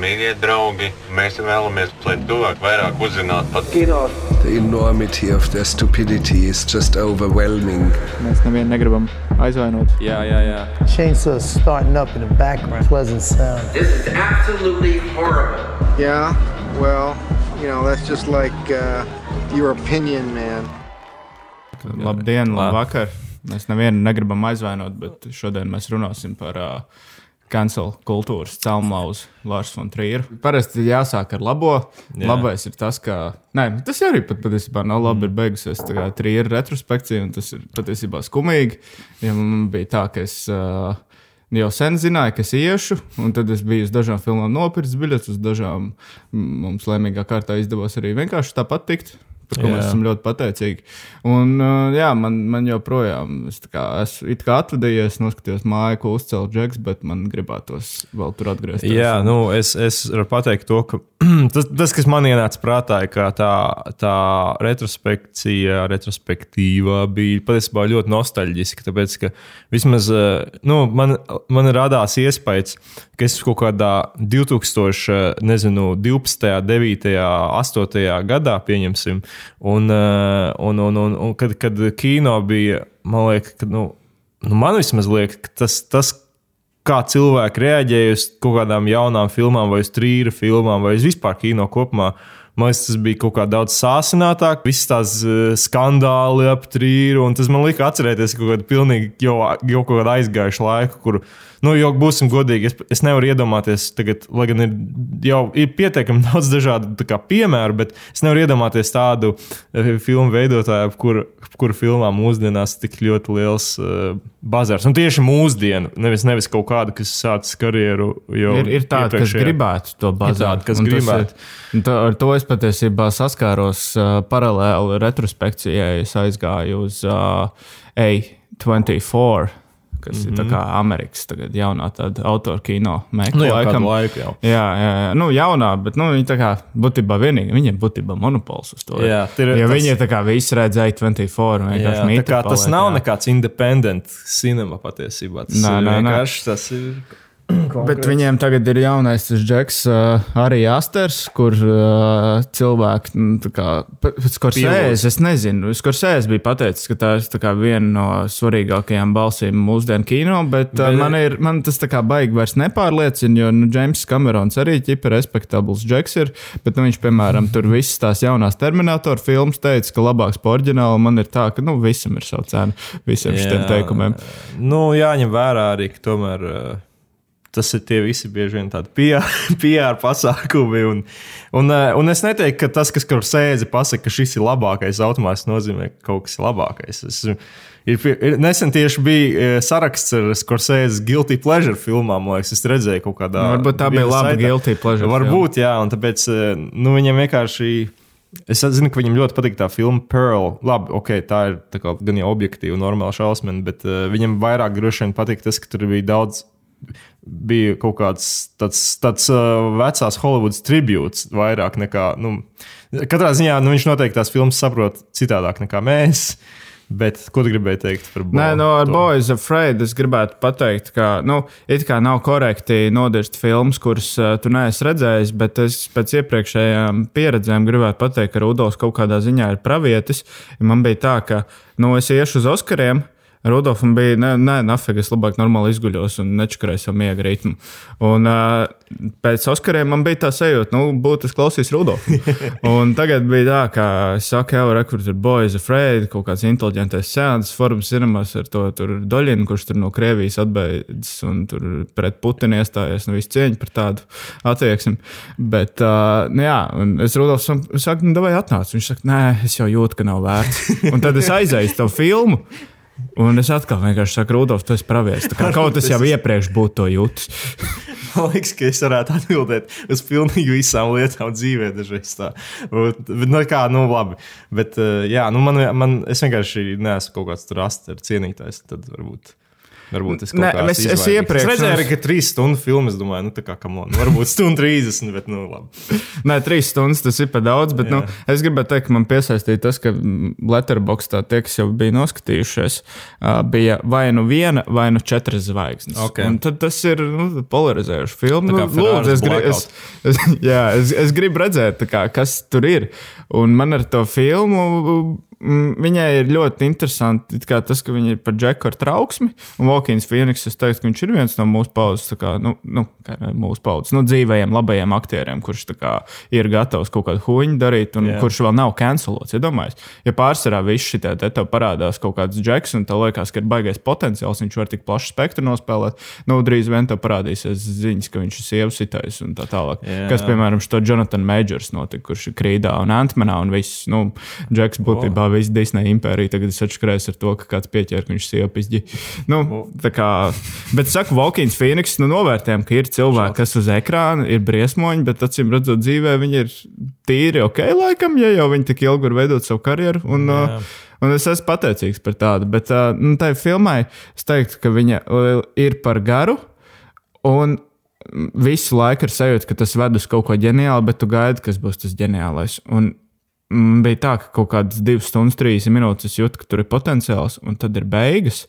mīļie draugi, mēs vēlamies, lai cilvēki vairāk uzzinātu par kino. The enormity of their stupidity is just overwhelming. Mēs nevienu negribam aizvainot. Jā, jā, jā. Chainsaws starting up in the background. Pleasant sound. This is absolutely horrible. Yeah, well, you know, that's just like uh, your opinion, man. Labdien, labvakar! Mēs nevienu negribam aizvainot, bet šodien mēs runāsim par uh, cancel kultūras celmlauzu Lārs von Trīru. Parasti jāsāk ar labo. Jā. Labais ir tas, ka. Nē, tas arī pat patiesībā nav labi. Ir beigusies trījera retrospekcija, un tas ir patiesībā skumīgi. Ja man bija tā, ka es. Uh, jau sen zināju, ka es iešu, un tad es biju uz dažām filmām nopircis biļetes, uz dažām mums laimīgā kārtā izdevās arī vienkārši tāpat tikt par ko jā. mēs esam ļoti pateicīgi. Un, uh, jā, man, man joprojām, es kā, esmu kā atvadījies, noskatījos māju, ko uzcēla Džeks, bet man gribētos vēl tur atgriezties. Jā, nu, es, es varu pateikt to, ka tas, tas, kas man ienāca prātā, ir, tā, tā retrospekcija, retrospektīva bija patiesībā ļoti nostalģiska. Tāpēc, ka vismaz uh, nu, man, man radās iespējas, ka es kaut kādā 2012, 9, 8 gadā, pieņemsim, Un, eh, un, un, un, un kad, kad kino bija, man liekas, ka, nu, nu man vismaz liekas, ka tas, tas, kā cilvēki reaģēja uz kaut kādām jaunām filmām, vai uz trījuma filmām, vai uz vispār kino kopumā. Man liekas, tas bija kaut kā daudz sāsinātāk, visas tās uh, skandāli ap trījuma, un tas man lika atcerēties kaut kādu pilnīgi jau, jau kaut kādu aizgājušu laiku, kur Nu, jo būsim godīgi, es, es nevaru iedomāties, tagad, lai gan ir jau ir pietiekami daudz dažādu kā, piemēru, bet es nevaru iedomāties tādu uh, filmu veidotāju, kur, kur filmā mūsdienās tik ļoti liels uh, bazārs. Un tieši mūsdienu, nevis, nevis kaut kādu, kas sācis karjeru jau ir. Ir tādi, kas gribētu to bazāru. Kas gribētu. Ir, to, ar to es patiesībā saskāros uh, paralēli retrospekcijai. Es aizgāju uz uh, A24 kas mm -hmm. ir mhm. Amerikas tagad, jaunā autora kino mēģinājuma. Nu, kādu laiku jau. Jā, jā, jā. Nu, jaunā, bet nu, viņi tā kā būtībā vienīgi, viņiem būtībā monopols uz to. Jā, ir, ja tas... viņi tā kā visi redzēja 24, vienkārši mītā. Tas nav jā. nekāds independent cinema patiesībā. Tas nā, ir nā, vienkārši nā. tas ir. Bet viņiem tagad ir jaunais Džeks, uh, arī Asters, kur uh, cilvēki, nu, kā Skorsēs, es nezinu, Skorsēs bija pateicis, ka tā ir tā viena no svarīgākajām balsīm mūsdienu kino, bet uh, man, ir, man tas tā kā baigi vairs nepārliecina, jo, nu, Džeims Kamerons arī ķipa respektabls Džeks ir, bet, nu, viņš, piemēram, tur visas tās jaunās Terminator filmas teica, ka labāks par oriģinālu man ir tā, ka, nu, visam ir savu cenu, visiem šiem teikumiem. Nu, jāņem vērā arī, ka tomēr. Uh tas ir tie visi bieži vien tādi PR, PR pasākumi. Un, un, eh, un es neteiktu, ka tas, kas tur sēž, pasakā, ka šis ir labākais, automātiski nozīmē, ka kaut kas ir labākais. Es, Ir, ir, nesen tieši bija eh, saraksts ar Scorsese Guilty Pleasure filmām. Liekas, es redzēju, kaut kādā. Nu, varbūt tā bija laba saitā. Guilty Pleasure. Varbūt, jā, un tāpēc eh, nu, viņam vienkārši. Es zinu, ka viņam ļoti patīk tā filma Pearl. Labi, ok, tā ir tā kā, gan jau objektīva, normāla šausmina, bet uh, viņam vairāk droši vien patīk tas, ka tur bija daudz bija kaut kāds tāds, tāds uh, vecās Hollywoods tribūts, vairāk nekā. Nu, katrā ziņā nu, viņš noteikti tās filmas saprot citādāk nekā mēs. Bet ko tu gribēji teikt par Boju? Nē, no ar Boys Afraid es gribētu pateikt, ka, nu, it kā nav korekti nodirst filmas, kuras uh, tu neesi redzējis, bet es pēc iepriekšējām pieredzēm gribētu pateikt, ka Rudolfs kaut kādā ziņā ir pravietis. Man bija tā, ka, nu, es iešu uz Oskariem, uh, Rudolfam bija, nē, nē nafig, es labāk normāli izguļos un nečakarēju savu miega ritmu. Un uh, pēc Oskariem man bija tā sajūta, nu, būtu es klausījos Rudolfu. un tagad bija tā, ka es saku, jau rekurors ir Boys Afraid, kaut kāds inteliģentais sēdes formas cinemas ar to Doļinu, kurš tur no Krievijas atbeidzis un tur pret Putinu iestājies, nu, visu cieņu par tādu attieksmi. Bet, uh, nu, jā, un es Rudolfam saku, nu, vai atnāc? Viņš saka, nē, es jau jūtu, ka nav vērts. un tad es aizēju to filmu. Un es atkal vienkārši saku, Rudolf, tu esi pravietis. Kaut kas jau iepriekš būtu to jūtis. Man liekas, ka es varētu atbildēt uz pilnīgi visām lietām dzīvē, dažreiz tā. Bet, nu, kā, nu, labi. Bet, uh, jā, nu, man, man, es vienkārši neesmu kaut kāds tur asters cienītājs. Tad varbūt. Varbūt es, Nē, es- es iepriekš- Es redzēju, arī, ka trīs stundu filmu. Es domāju, nu, tā kā kam on. Varbūt stundu 30, bet nu labi. Nē, trīs stundas tas ir par daudz, bet nu, es gribēju teikt, ka man piesaistīja tas, ka Letterboxdā tie, kas jau bija noskatījušies, bija vai nu viena, vai nu četras zvaigznes. Ok. Un tad tas ir nu, polarizējošs filmas. Tā kā Nu, lūdzu, es, Ferraris gri, es, es, jā, es, es gribu redzēt, tā kā, kas tur ir. Un man ar to filmu. Viņai ir ļoti interesanti tas, ka viņa ir par Džeku ar trauksmi. Un Walkins Phoenix, es teiktu, ka viņš ir viens no mūsu paudzes, kā, nu, nu, kā mūsu paudzes, nu, dzīvajiem, labajiem aktieriem, kurš kā, ir gatavs kaut kādu huņu darīt, un yeah. kurš vēl nav cancelots. Iedomājieties, ja pārsvarā viss šī te tev parādās kaut kāds Džeks, un tev liekas, ka ir baigais potenciāls, viņš var tik plašu spektru nospēlēt, nu, drīz vien tev parādīsies ziņas, ka viņš ir sievas sitais un tā tālāk. Jā. Kas, piemēram, šo Jonathan Majors notika, kurš ir Krīdā un Antmanā, un viss, nu, Džeks būtībā oh. Visu Disney impēriju tagad ir atšķirējis ar to, ka kāds pieķēra, ka viņš sievu pizģi. Nu, tā kā, bet saku, Valkins Phoenix, nu, novērtējam, ka ir cilvēki, kas uz ekrāna ir briesmoņi, bet acīm redzot, dzīvē viņi ir tīri ok, laikam, ja jau viņi tik ilgi var veidot savu karjeru. Un, Jā. uh, Un es esmu pateicīgs par tādu, bet uh, nu, tai filmai es teiktu, ka viņa uh, ir par garu. Un visu laiku ir sajūta, ka tas ved uz kaut ko ģeniālu, bet tu gaidi, kas būs tas ģeniālais. Un bija tā, ka kaut kādas 2 stundas, 30 minūtes es jūtu, ka tur ir potenciāls, un tad ir beigas.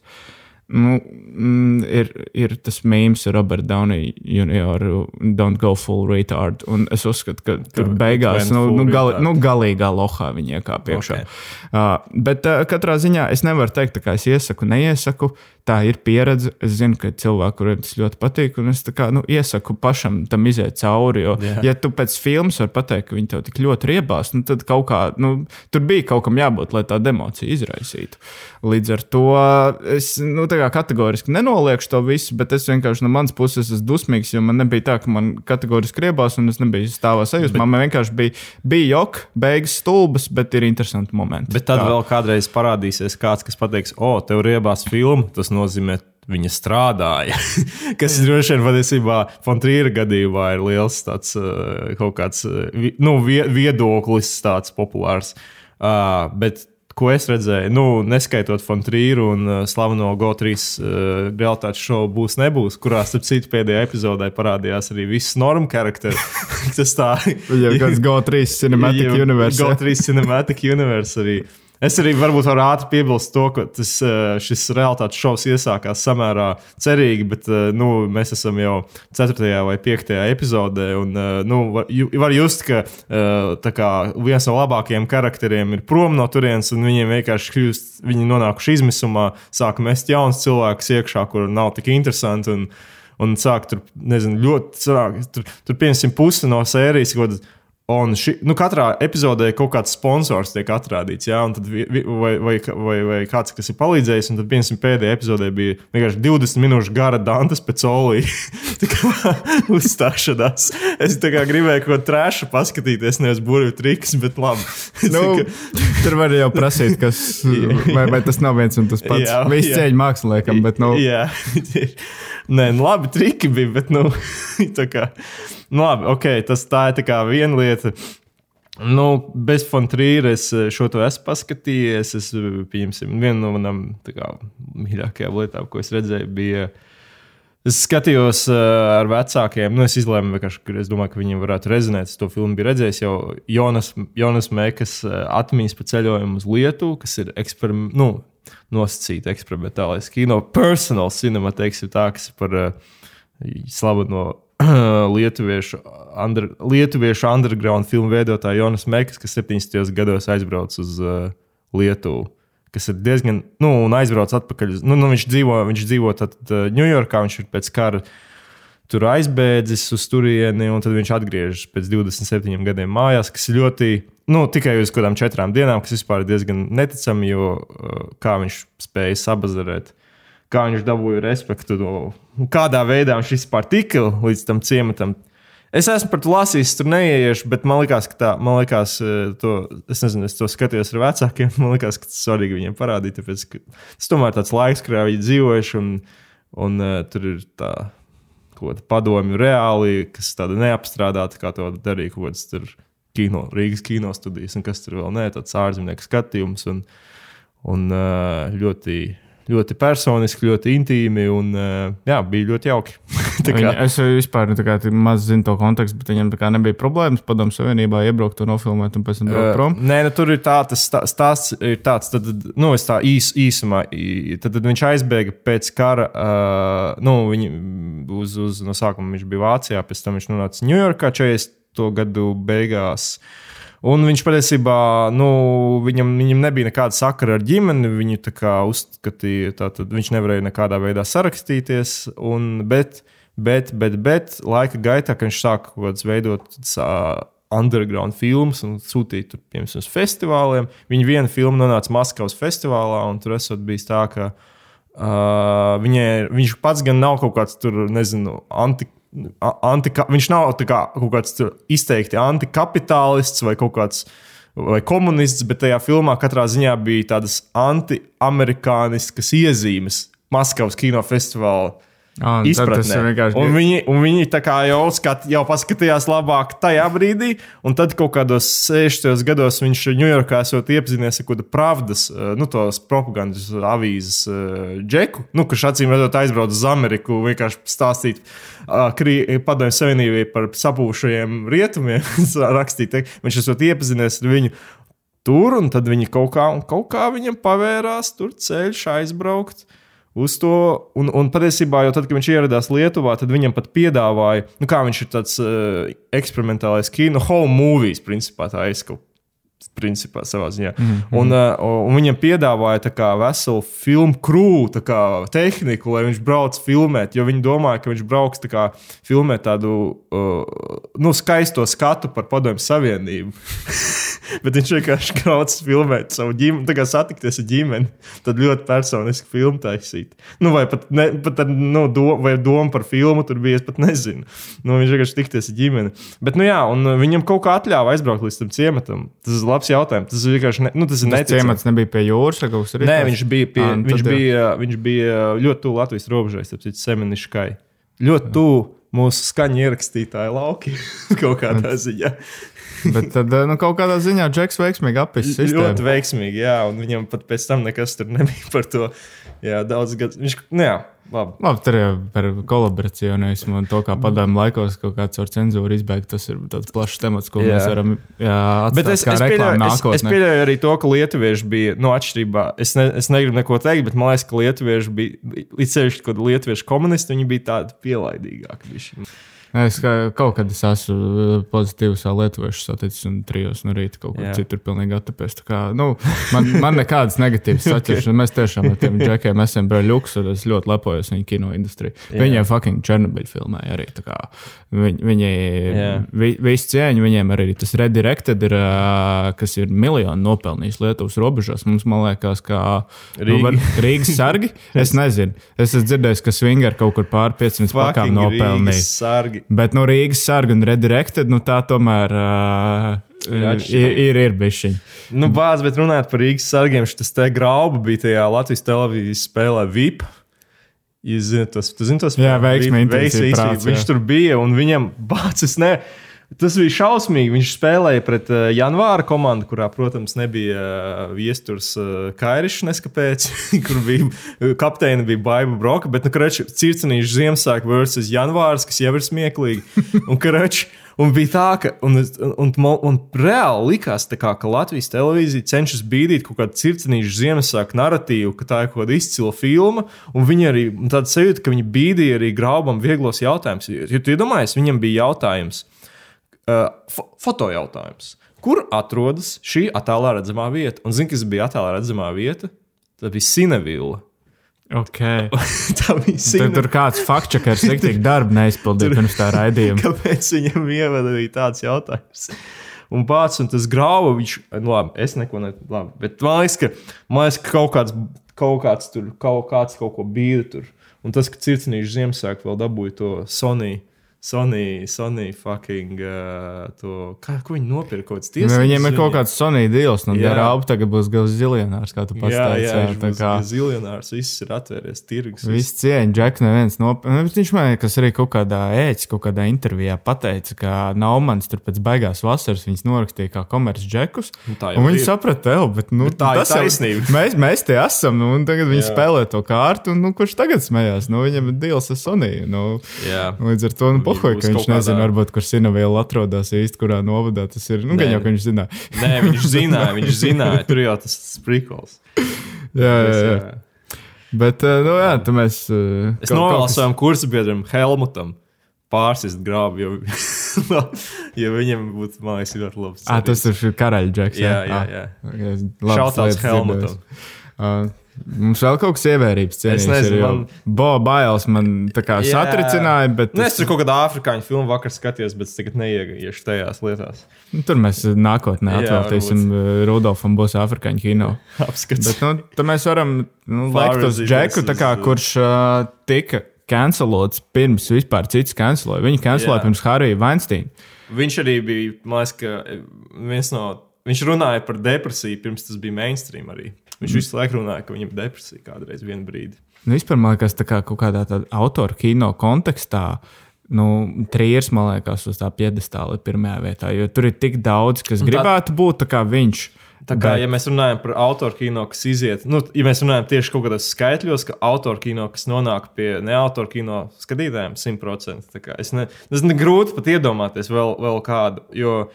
Nu, mm, ir, ir tas mīmīms ar Robertu Downey junior, Don't go full retard. Un es uzskatu, ka tur Ka beigās, nu, nu, gali, nu galīgā lohā viņa iekāpa iekšā. Ok. Okay. Uh, bet uh, katrā ziņā es nevaru teikt, kā es iesaku, neiesaku. Tā ir pieredze. Es zinu, ka ir cilvēki, kuriem tas ļoti patīk. Es kā, nu, iesaku pašam tam iziet cauri. Jo, yeah. ja tu pēc filmas vari pateikt, ka viņi tev tik ļoti riebās, nu, tad kaut kā, nu, tur bija kaut kam jābūt, lai tādu emociju izraisītu. Līdz ar to es nu, kategoriski nenoliekšu to visu, bet es vienkārši no manas puses esmu dusmīgs, jo man nebija tā, ka man kategoriski riebās un es nebiju stāvā sajūsmā. Man vienkārši bija, bija jok, beigas stulbas, bet ir interesanti momenti. Bet tad Tā. vēl kādreiz parādīsies kāds, kas pateiks, o, tev riebās filma. Tas nozīmē, viņa strādāja. kas droši vien patiesībā Fontrīra gadījumā ir liels tāds uh, kaut kāds uh, nu, vie- viedoklis, tāds populārs. Uh, bet ko es redzēju, nu, neskaitot Fontrīru un uh, slaveno GO3 uh, realitātes šovu būs, nebūs, kurā, starp citu, pēdējā epizodē parādījās arī viss normu karakteri. Tas tā Jau kāds GO3 Cinematic Universe. GO3 Cinematic Universe arī. Es arī varbūt varu ātri piebilst to, ka tas, eh, šis realitātes šovs iesākās samērā cerīgi, bet eh, nu, mēs esam jau 4. vai 5. epizodē. Un, eh, nu, var, var just, ka kā viens no labākajiem karakteriem ir prom no turienes, un viņiem vienkārši kļūst, viņi nonākuši izmisumā, sāk mest jaunus cilvēkus iekšā, kur nav tik interesanti. Un, un sāk tur, nezinu, ļoti tur, tur piemēram, pusi no sērijas. kaut kāda- Un ši, nu, katrā epizodē kaut kāds sponsors tiek atrādīts, tad vi, vai, vai, vai, vai kāds, kas ir palīdzējis. Un tad, piemēram, pēdējā epizodē bija vienkārši 20 minūšu gara Dantas pēc olī. uzstāšanās. Es gribēju kaut ko trāšu paskatīties, nevis burbuļu trikus, bet labi. Nu, tur var jau prasīt, kas, vai, vai tas nav viens un tas pats. Jā, Viss cieņa māksliniekam, bet nu, Jā, Nē, nu, labi, triki bija, bet, nu, tā kā, nu, labi, ok, tas tā ir tā viena lieta. Nu, bez Fontrīra es šo to esmu paskatījies. Es, pieņemsim, viena no manām mīļākajām lietām, ko es redzēju, bija. Es skatījos uh, ar vecākiem, nu, es izlēmu, ka es domāju, ka viņiem varētu rezonēt. Es to filmu biju redzējis jau Jonas, Jonas Mekas atmiņas par ceļojumu uz Lietuvu, kas ir eksperim, nu, nosacīta eksperimentālais kino, personal cinema, teiksim, tā, kas ir par uh, slaveno lietuviešu, under, lietuviešu underground filmu veidotāju Jonas Mekas, kas 70. gados aizbrauca uz uh, Lietuvu kas ir diezgan, nu, un aizbrauc atpakaļ. Nu, nu, viņš dzīvo, viņš dzīvo Ņujorkā, viņš ir pēc kara tur aizbēdzis uz turieni, un tad viņš atgriežas pēc 27 gadiem mājās, kas ir ļoti, nu, tikai uz kādām četrām dienām, kas vispār ir diezgan neticami, jo uh, kā viņš spēja sabazarēt. Kā viņš dabūja respektu, no, kādā veidā viņš vispār tika līdz tam ciematam. Es esmu par to lasījis, tur neieiešu, bet man liekas, ka tā, man liekas, eh, to, es nezinu, es to skatījos ar vecākiem. Man liekas, ka tas svarīgi viņiem parādīt, tāpēc, ka tas tomēr tāds laiks, kurā viņi dzīvojuši, un, un uh, tur ir tā kaut kāda padomju reāli, kas tāda neapstrādāta, kā to darīja kaut kāds tur kino, Rīgas kino studijas, un kas tur vēl ne, tāds ārzemnieku skatījums, un, un uh, ļoti, ļoti personiski, ļoti intīmi un uh, jā, bija ļoti jauki. Tā Viņa, kā- es vispār nu, kā, maz zinu to kontekstu, bet viņam kā nebija problēmas padomu savienībā iebraukt un nofilmēt un pēc tam braukt prom. Uh, nē, nu, tur ir tā, tas stā- stāsts, ir tāds, tad, nu, es tā īs, īsumā, tad, tad viņš aizbēga pēc kara, uh, nu, viņi uz, uz, no sākuma viņš bija Vācijā, pēc tam viņš nonāca Ņujorkā 40. gadu beigās. Un viņš patiesībā, nu, viņam, viņam nebija nekāda sakara ar ģimeni. Viņu tā kā uzskatīja, tātad viņš nevarēja nekādā veidā sarakstīties. Un, bet, bet, bet, bet laika gaitā, kad viņš sāka kaut kādas veidot ā, underground filmas un sūtīt tur, piemēram, uz festivāliem, viņa viena filma nonāca Maskavas festivālā, un tur esot bijis tā, ka uh, viņai, viņš pats gan nav kaut kāds tur, nezinu, anti. Antika, viņš nav kā, kaut kāds izteikti antikapitālists vai kaut kāds vai komunists, bet tajā filmā katrā ziņā bija tādas anti-amerikāniskas iezīmes Maskavas kinofestivāla un izpratnē. vienkārši- Un viņi, un viņi jau, skat, jau paskatījās labāk tajā brīdī, un tad kaut kādos 60 gados viņš Ņujorkā esot iepazinies ar kādu pravdas, nu, tos propagandas avīzes uh, džeku, nu, kurš acīm redzot aizbrauc uz Ameriku, vienkārši stāstīt uh, padomju savienībai par sapūšajiem rietumiem, rakstīt, viņš esot iepazinies ar viņu. Tur, un tad viņi kaut kā, kaut kā viņam pavērās, tur ceļš aizbraukt uz to. Un, un patiesībā, jau tad, kad viņš ieradās Lietuvā, tad viņam pat piedāvāja, nu, kā viņš ir tāds uh, eksperimentālais kino, home movies, principā tā izskauj. Principā savā ziņā. Mm -hmm. un, uh, un viņam piedāvāja kā veselu filmu krūvu, tehniku, lai viņš brauc filmēt. Jo viņi domāja, ka viņš brauks tā kā filmēt tādu uh, nu, skaisto skatu par Padomju Savienību. Bet viņš vienkārši grauds filmēt savu ģimeni, tā kā satikties ar ģimeni. Tad ļoti personiski filmu taisīt. Nu, vai pat, ne, pat ar, nu, do, vai doma par filmu tur bija, es pat nezinu. Nu, viņš vienkārši tikties ar ģimeni. Bet, nu jā, un viņam kaut kā atļāva aizbraukt līdz tam ciematam. Tas ir labs jautājums. Tas vienkārši, ne, nu, tas ir Tas neticami. ciemats nebija pie jūras kaut kas tāds. Nē, viņš bija, pie, Ah, nu viņš, bija, viņš bija ļoti tuvu Latvijas robežai, starp semeniškai. Ļoti tuvu mūsu skaņu ierakstītāju lauki kaut kādā ziņā. Bet tad, nu, kaut kādā ziņā Džeks veiksmīgi apgājis Ļoti sistēmu. veiksmīgi, jā, un viņam pat pēc tam nekas tur nebija par to. Jā, daudz gadu. Viņš, nu, jā, labi. Labi, tur jau par kolaboracionismu un to, kā padomju laikos kaut kāds ar cenzūru izbēgt, tas ir tāds plašs temats, ko Jā. mēs varam jā, Bet es, es, pieļauju, es, es pieļauju arī to, ka lietuvieši bija, nu, atšķirībā, es, ne, es negribu neko teikt, bet man liekas, ka lietuvieši bija, līdz ceļš, kad lietuvieši komunisti, viņi bija tādi pielaidīgāki. bišķi. Es kā, kaut kad es esmu uh, pozitīvs lietuviešu saticis un trijos no rīta kaut kur Jā. citur pilnīgi attapies. Tā Kā, nu, man, man nekādas negatīvas saķeršanas. Mēs tiešām ar tiem džekiem esam brīvļuks, un es ļoti lepojos viņu kino industrijā. Viņiem fucking Černobiļu filmēja arī. kā Viņi, viņi vi, visu cieņu, viņiem arī tas redirected ir, ā, kas ir miljonu nopelnījis Lietuvas robežās. Mums, man liekas, kā nu, Rīgi. var- Rīgas sargi. Es nezinu. Es esmu dzirdējis, ka Swinger kaut kur pār 500 pakām nopelnīja. Rīgas sargi. Bet no Rīgas sarga un redirected, nu tā tomēr uh, ir, atšķirība. ir, ir bišķiņa. Nu, bāz, bet runājot par Rīgas sargiem, šis te grauba bija tajā Latvijas televīzijas spēlē VIP. Jūs zināt, tas, zini, tas intensīvi veiksmi, prāts, Viņš tur bija un viņam bācis ne. Tas bija šausmīgi. Viņš spēlēja pret uh, Janvāra komandu, kurā, protams, nebija uh, viesturs uh, Kairišs, neskapēc, kur bija kapteini bija Baiba Broka, bet, nu, krači, circenīšu Ziemassvētku versus Janvārs, kas jau ir smieklīgi. Un, krači, un bija tā, ka, un, un, un, un, reāli likās, kā, ka Latvijas televīzija cenšas bīdīt kaut kādu circenīšu Ziemassvētku narratīvu, ka tā ir kaut kāda izcila filma, un viņi arī tāda sajūta, ka viņi bīdīja arī graubam vieglos jautājumus. Jo, tu iedomājies, viņam bija jautājums uh, fo foto jautājums. Kur atrodas šī attēlā redzamā vieta? Un zini, kas bija attēlā redzamā vieta? Tā bija Sinevilla. Okay. tā bija Sinevilla. tur kāds fakčakers tik darbu neizpildīja pirms tā raidījuma. Kāpēc viņam ievada bija tāds jautājums? Un pats, un tas grauds, viņš, nu, labi, es neko nedomāju, bet man liekas, ka, man liekas, ka kaut kāds, kaut kāds tur, kaut kāds kaut ko bija tur. Un tas, ka circinīšu Ziemassvētku vēl dabūja to Sony Sony, Sony fucking uh, to. Kā, ko viņi nopirka? Nu, viņiem ir kaut kāds Sony deals, nu, Jā. Raupa tagad būs gals ziljonārs, kā tu pats Jā, teici. jā, viņš tā kā ziljonārs, viss ir atvērties, tirgus. Viss cieņa, Džeks, neviens nopirkt. Viņš man liekas, arī kaut kādā ēķis, kaut kādā intervijā pateica, ka Naumans tur pēc beigās vasaras viņas norakstīja kā komerces džekus. Nu, Un viņi saprata, tev, bet nu, Bet tā ir tas jau- taisnība. Mēs, mēs te esam, nu, un tagad viņi Jā. spēlē to kārtu, un nu, kurš tagad smējās? Nu, viņam ir deals ar Sony. Nu, Jā. Līdz ar to nu, pohoja, ka viņš kaut kādā- nezina, varbūt, kur Sinaviela atrodas īsti, kurā novadā tas ir. Nu, gan jau, ka viņš zināja. Nē, viņš zināja, viņš zināja. Tur jau tas sprikols. Jā, jā, jā. Bet, eh, nu, jā, tu mēs. eh, Es novēlu savam kursabiedram Helmutam pārsist grābu, jo, jo viņam būtu, man liekas, ļoti labs. Ah, tas ir karaļa džeks. Jā, jā, jā. Šautauts Helmutam. Uh, mums vēl kaut kas ievērības cienīgs. Es nezinu, ir, man- Bo Bails man tā kā Jā. satricināja, bet Nu, es tur kaut kādā afrikāņu filmu vakar skatījos, bet es tagad neieiešu tajās lietās. nu, tur mēs nākotnē atvēlēsim uh, Rudolfam būs afrikāņu kino. Apskats. Bet, nu, tad mēs varam nu, likt uz džeku, tā kā, kurš uh, tika cancelots pirms vispār cits canceloja. Viņu canceloja Jā. pirms Harija Weinsteina. Viņš arī bija, man liekas, ka viens no. Viņš runāja par depresiju, pirms tas bija mainstream arī. Viņš visu laiku runāja, ka viņam ir depresija kādreiz vienā brīdī. Nu, vispār man liekas, tā kā kaut kādā autora kino kontekstā. Nu, Trījus, man liekas, uz tā piedestāla ir pirmajā vietā, jo tur ir tik daudz, kas tā- gribētu būt tā kā viņš. Tā kā, Bet- ja mēs runājam par autoru kino, kas iziet, nu, ja mēs runājam tieši kaut kādos skaitļos, ka autoru kino, kas nonāk pie neautoru kino skatītājiem, 100%. tā kā Es ne, tas ir grūti pat iedomāties vēl, vēl kādu. Jo,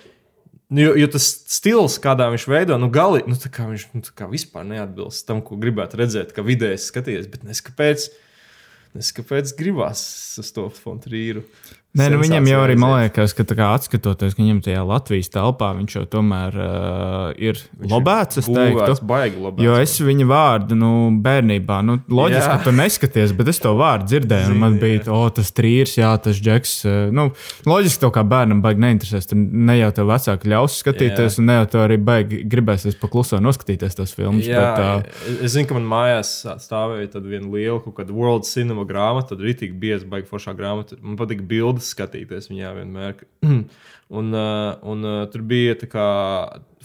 nu, jo, jo tas stils, kādā viņš veido, nu, gali, nu, tā kā viņš nu, tā kā vispār neatbilst tam, ko gribētu redzēt, kā vidējs skatījies. Bet nes kāpēc, nes kāpēc gribās to fontrīru. Nē, nu, viņam jau arī, man liekas, ka tā kā atskatoties, ka viņam tajā Latvijas telpā viņš jau tomēr uh, ir lobēts. Es teiktu, baigi lobēts. Jo es viņu vārdu, nu, bērnībā, nu, loģiski, Jā. ka tu neskaties, bet es to vārdu dzirdēju. un Man bija, o, tas trīrs, jā, tas džeks. Nu, loģiski, to kā bērnam baigi neinteresēs. Tur ne jau tev vecāki ļaus skatīties, Jā. un ne jau tev arī baigi gribēsies pakluso noskatīties tos filmus. Jā, bet, uh, es- es zinu, ka man mājās stāvēja tāda viena liela kaut kāda World Cinema grāmata. Tad arī tik bieza, baigta foršā grāmata. Man patīk bildes skatīties viņā vienmēr. un, uh, un uh, tur bija tā kā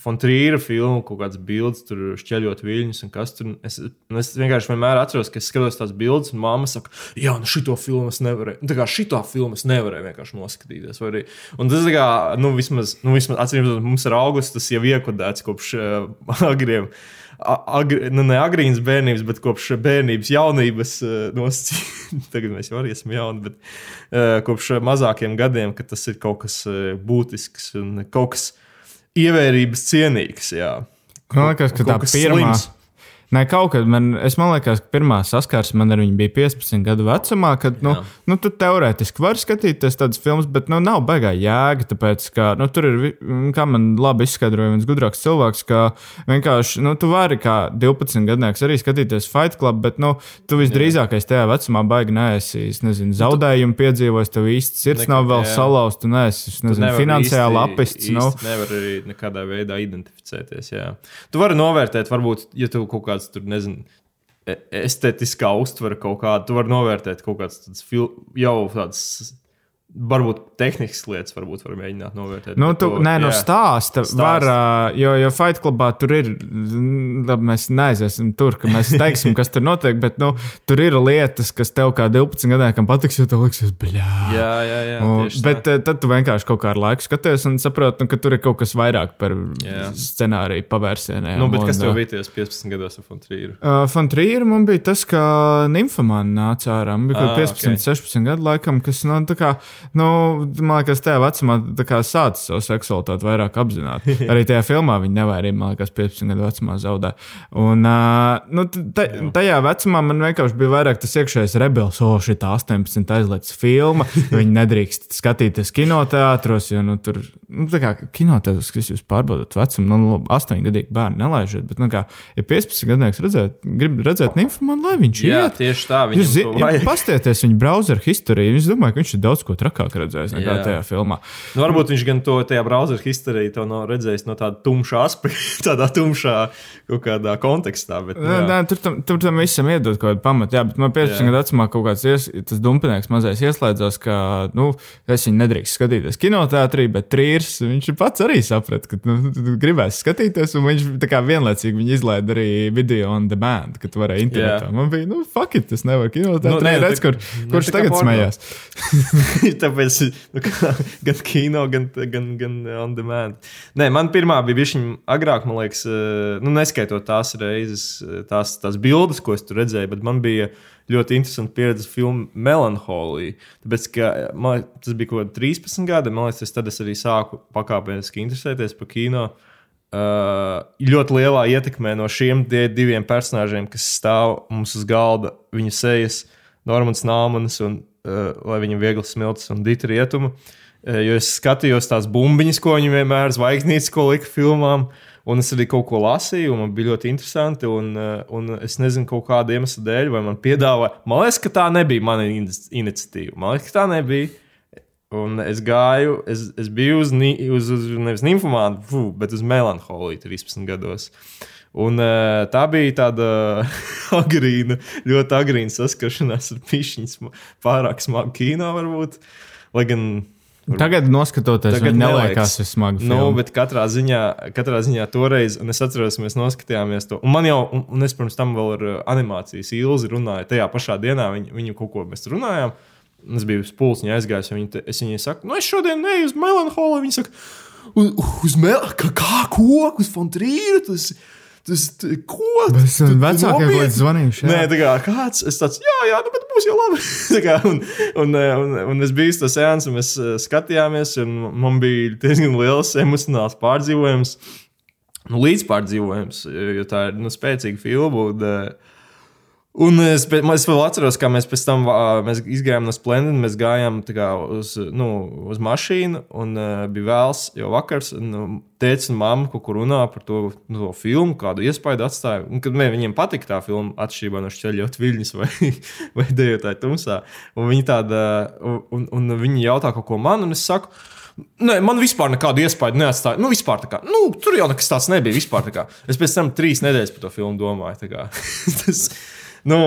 Fontrīra filma, kaut kādas bildes, tur šķeļot viļņus un kas tur. Es, es vienkārši vienmēr atceros, ka es skatos tās bildes, un mamma saka, jā, nu šito filmu es nevarēju. Nu, tā kā šito filmu es nevarēju vienkārši noskatīties. Arī. Un tas, kā, nu, vismaz, nu, vismaz atcīm, mums ir augusts, tas jau iekodēts kopš uh, agriem. a- Agri, nu, ne agrīnas bērnības, bet kopš bērnības, jaunības uh, nosacījuma. Tagad mēs jau arī esam jauni, bet uh, kopš mazākiem gadiem, ka tas ir kaut kas uh, būtisks un kaut kas ievērības cienīgs. Jā. Man liekas, ka tā pirmā. slims. Nē, kaut kad man, es man liekas, ka pirmā saskarsme man ar viņu bija 15 gadu vecumā, kad, nu, Jā. nu tu teorētiski vari skatīties tādas filmas, bet, nu, nav baigā jēga, tāpēc, ka, nu, tur ir, kā man labi izskaidroja viens gudrāks cilvēks, ka vienkārši, nu, tu vari kā 12 gadnieks arī skatīties Fight Club, bet, nu, tu visdrīzākais tajā vecumā baigi neesi, es nezinu, zaudējumu piedzīvojis, tev īsti sirds Nekad, nav vēl salauzta, tu neesi, es Tu nezinu, finansiāli īsti- apists, nu. īsti Nevar arī nekādā veidā identificēties. Jā. Tu vari novērtēt, varbūt, ja tev kaut kāds tur nezinu. e- Estētiskā uztvere kaut kāda, tu vari novērtēt kaut kādas jau tādas, varbūt tehniskas lietas, varbūt var mēģināt novērtēt. Nu, tu, to- nē, no jā. stāsta. Stāsta. Var, jo, jo Fight Clubā tur ir. mēs neaiziesim tur, ka mēs teiksim, kas tur notiek, bet nu, tur ir lietas, kas tev kā 12 gadam patiks, jo tev liksies, bļā. Jā, jā, jā. Un, tā. bet eh, tad tu vienkārši kaut kā ar laiku skaties un saproti, nu, ka tur ir kaut kas vairāk par Jā. scenāriju pavērsieniem. nu, bet kas un, tev ā, bija tajos 15 gados ar Fontrīru? Uh, Fantrīra man bija tas, ka Nymphomāna nāca ārā. Man bija Ah, kaut 15, ok. 16 gadu laikam, kas, nu, tā kā, nu, man liekas, tajā vecumā sācis savu seksualitāti vairāk apzināt. Arī tajā filmā viņa nevairīgi, man liekas, 15 gadu vecumā zaudē. Un, uh, nu, tajā vecumā man vienkārši bija vairāk tas iekšējais rebels, o, šī 18 aizliegts filma. Viņi nedrīkst skatīties kinoteātros, jo, nu, tur, nu, tā kā kinoteātros, kas jūs pārbaudat vecumu, nu, labi, 8 gadīgi bērni nelaižiet, bet, nu, kā, ja 15 gadnieks redzēt, grib redzēt Nymphomānu, lai viņš Jā, iet. tieši tā. Zināt, vajag. pastieties viņa browser historiju. Es domāju, ka viņš ir daudz ko trakāk trakāk redzējis nekā Jā. tajā filmā. Nu, varbūt viņš gan to tajā browser historijā to nav redzējis no tāda tumša aspekta, tādā tumšā kaut kādā kontekstā. Bet, nu, Nē, nē, tur, tam, tur tam visam iedod kaut kādu pamatu. Jā, bet man 15 Jā. gadu vecumā kaut kāds ies, tas dumpinieks mazais ieslēdzās, ka nu, es viņu nedrīkst skatīties kinoteātrī, bet trīrs viņš pats arī saprata, ka nu, gribēs skatīties, un viņš kā vienlaicīgi viņu izlaida arī video on demand, ka tu varēji internetā. Jā. Man bija, nu, fuck it, tas nevar kinoteātrī. Nu, Nu, nē, redz, kur, nu, kurš kā tagad porno. smējās. Tāpēc nu, kā, gan kino, gan, gan, gan on demand. Nē, man pirmā bija viņa agrāk, man liekas, eh, nu, neskaitot tās reizes, eh, tās, tās bildes, ko es tur redzēju, bet man bija ļoti interesanti pieredze filmu Melanholija. Tāpēc, ka man, liekas, tas bija kaut kāds 13 gadi, man liekas, tad es arī sāku pakāpeniski interesēties par kino. Uh, ļoti lielā ietekmē no šiem diviem personāžiem, kas stāv mums uz galda, viņa sejas, Normans Nāmans un lai viņam viegli smilts un dita rietuma. Uh, jo es skatījos tās bumbiņas, ko viņi vienmēr zvaigznītes, ko lika filmām, un es arī kaut ko lasīju, un man bija ļoti interesanti. Un, uh, un es nezinu, kāda iemesla dēļ, vai man piedāvāja. Man liekas, ka tā nebija mana in- iniciatīva. Man liekas, ka tā nebija. Un es gāju, es, es biju uz, uz, uz nevis nymphomānu, bet uz melanholiju 13 gados. Un, uh, tā bija tāda agrīna, ļoti agrīna saskaršanās ar pišķiņu, pārāk smagu kino varbūt. Lai gan Tagad, noskatoties, Tagad ir smagi. Nu, bet katrā ziņā, katrā ziņā toreiz, un es atceros, mēs noskatījāmies to. Un man jau, un, un es pirms tam vēl ar uh, animācijas ilzi runāju. Tajā pašā dienā viņi, viņi kaut ko mēs runājām. Un Es biju pulsņa aizgājis, un te- es viņai saku, nu es šodien neju uz melanholiju. Viņa saka, uz, uz melanholiju, kā, kā koku, uz fontrīru. Tas, tas, t- ko? Tu vecākiem nopietni? kaut kāds zvanījuši. Nē, tā kā kāds, es tāds, jā, jā, nu, bet būs jau labi. Kā, un, un, eh, un, un es biju to sēnesi, un mēs eh, skatījāmies, un man bija diezgan liels emocionāls pārdzīvojums. Nu, līdzpārdzīvojums, jo tā ir nu, spēcīga filma. Un, eh, Un es, es vēl atceros, kā mēs pēc tam mēs izgājām no Splendid. Mēs gājām kā, uz, nu, uz mašīnu, un uh, bija vēls jau vakars. Tēvs un mamma kaut kur runā par to, nu, to filmu, kādu iespaidu atstāja. Un, kad mē, viņiem patika tā filma, atšķirībā no šķeļot viļņus vai, vai dejotāju tumsā. Un viņi, tāda, un, un, viņi jautā kaut ko man, un es saku. Nē, man vispār nekādu iespēju neatstāja. Nu, vispār tā kā, nu, tur jau nekas tāds nebija. Vispār, tā kā. es pēc tam trīs nedēļas par to filmu domāju. Tas, nu,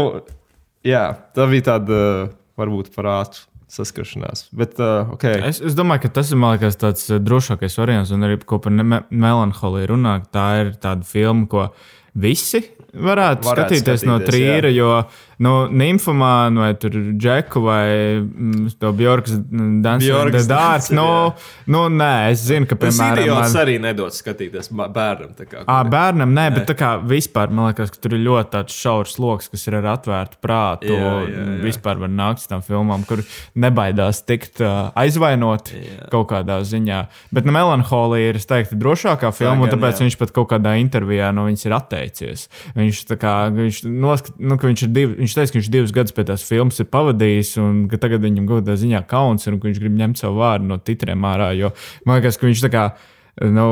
jā, tā bija tāda uh, varbūt parāda saskaršanās. Bet, uh, okay. Es, es domāju, ka tas ir liekas, tāds eh, drošākais variants, un arī par me melanholiju runā. Tā ir tāda filma, ko visi varētu, Varētu skatīties, no skatīties, trījera, jo nu, nymphomānu vai tur džeku vai mm, to Bjorkas Bjorkas dārts. Dancer, Nu, jā. nu, nē, es zinu, ka, Tas piemēram, idiots man- arī nedod skatīties bērnam. tā Kā, À, bērnam, nē, bet tā kā vispār man liekas, ka tur ir ļoti tāds šaurs lokus, kas ir ar atvērtu prātu. Jā, jā, jā. Vispār var nākt tām filmām, kur nebaidās tikt uh, aizvainot Jā. kaut kādā ziņā. Bet nu, melanholija ir, es teiktu, drošākā filma, un gan, tāpēc jā. viņš pat kaut kādā intervijā no viņas ir atteicies. Viņš, kā, viņš, noskat, nu, viņš, div, viņš teica, ka viņš divus gadus pie tās filmas ir pavadījis, un ka tagad viņam kaut kādā ziņā kauns ir, un ka viņš grib ņemt savu vārdu no titriem ārā. Jo man liekas, ka viņš tā kā. Nu,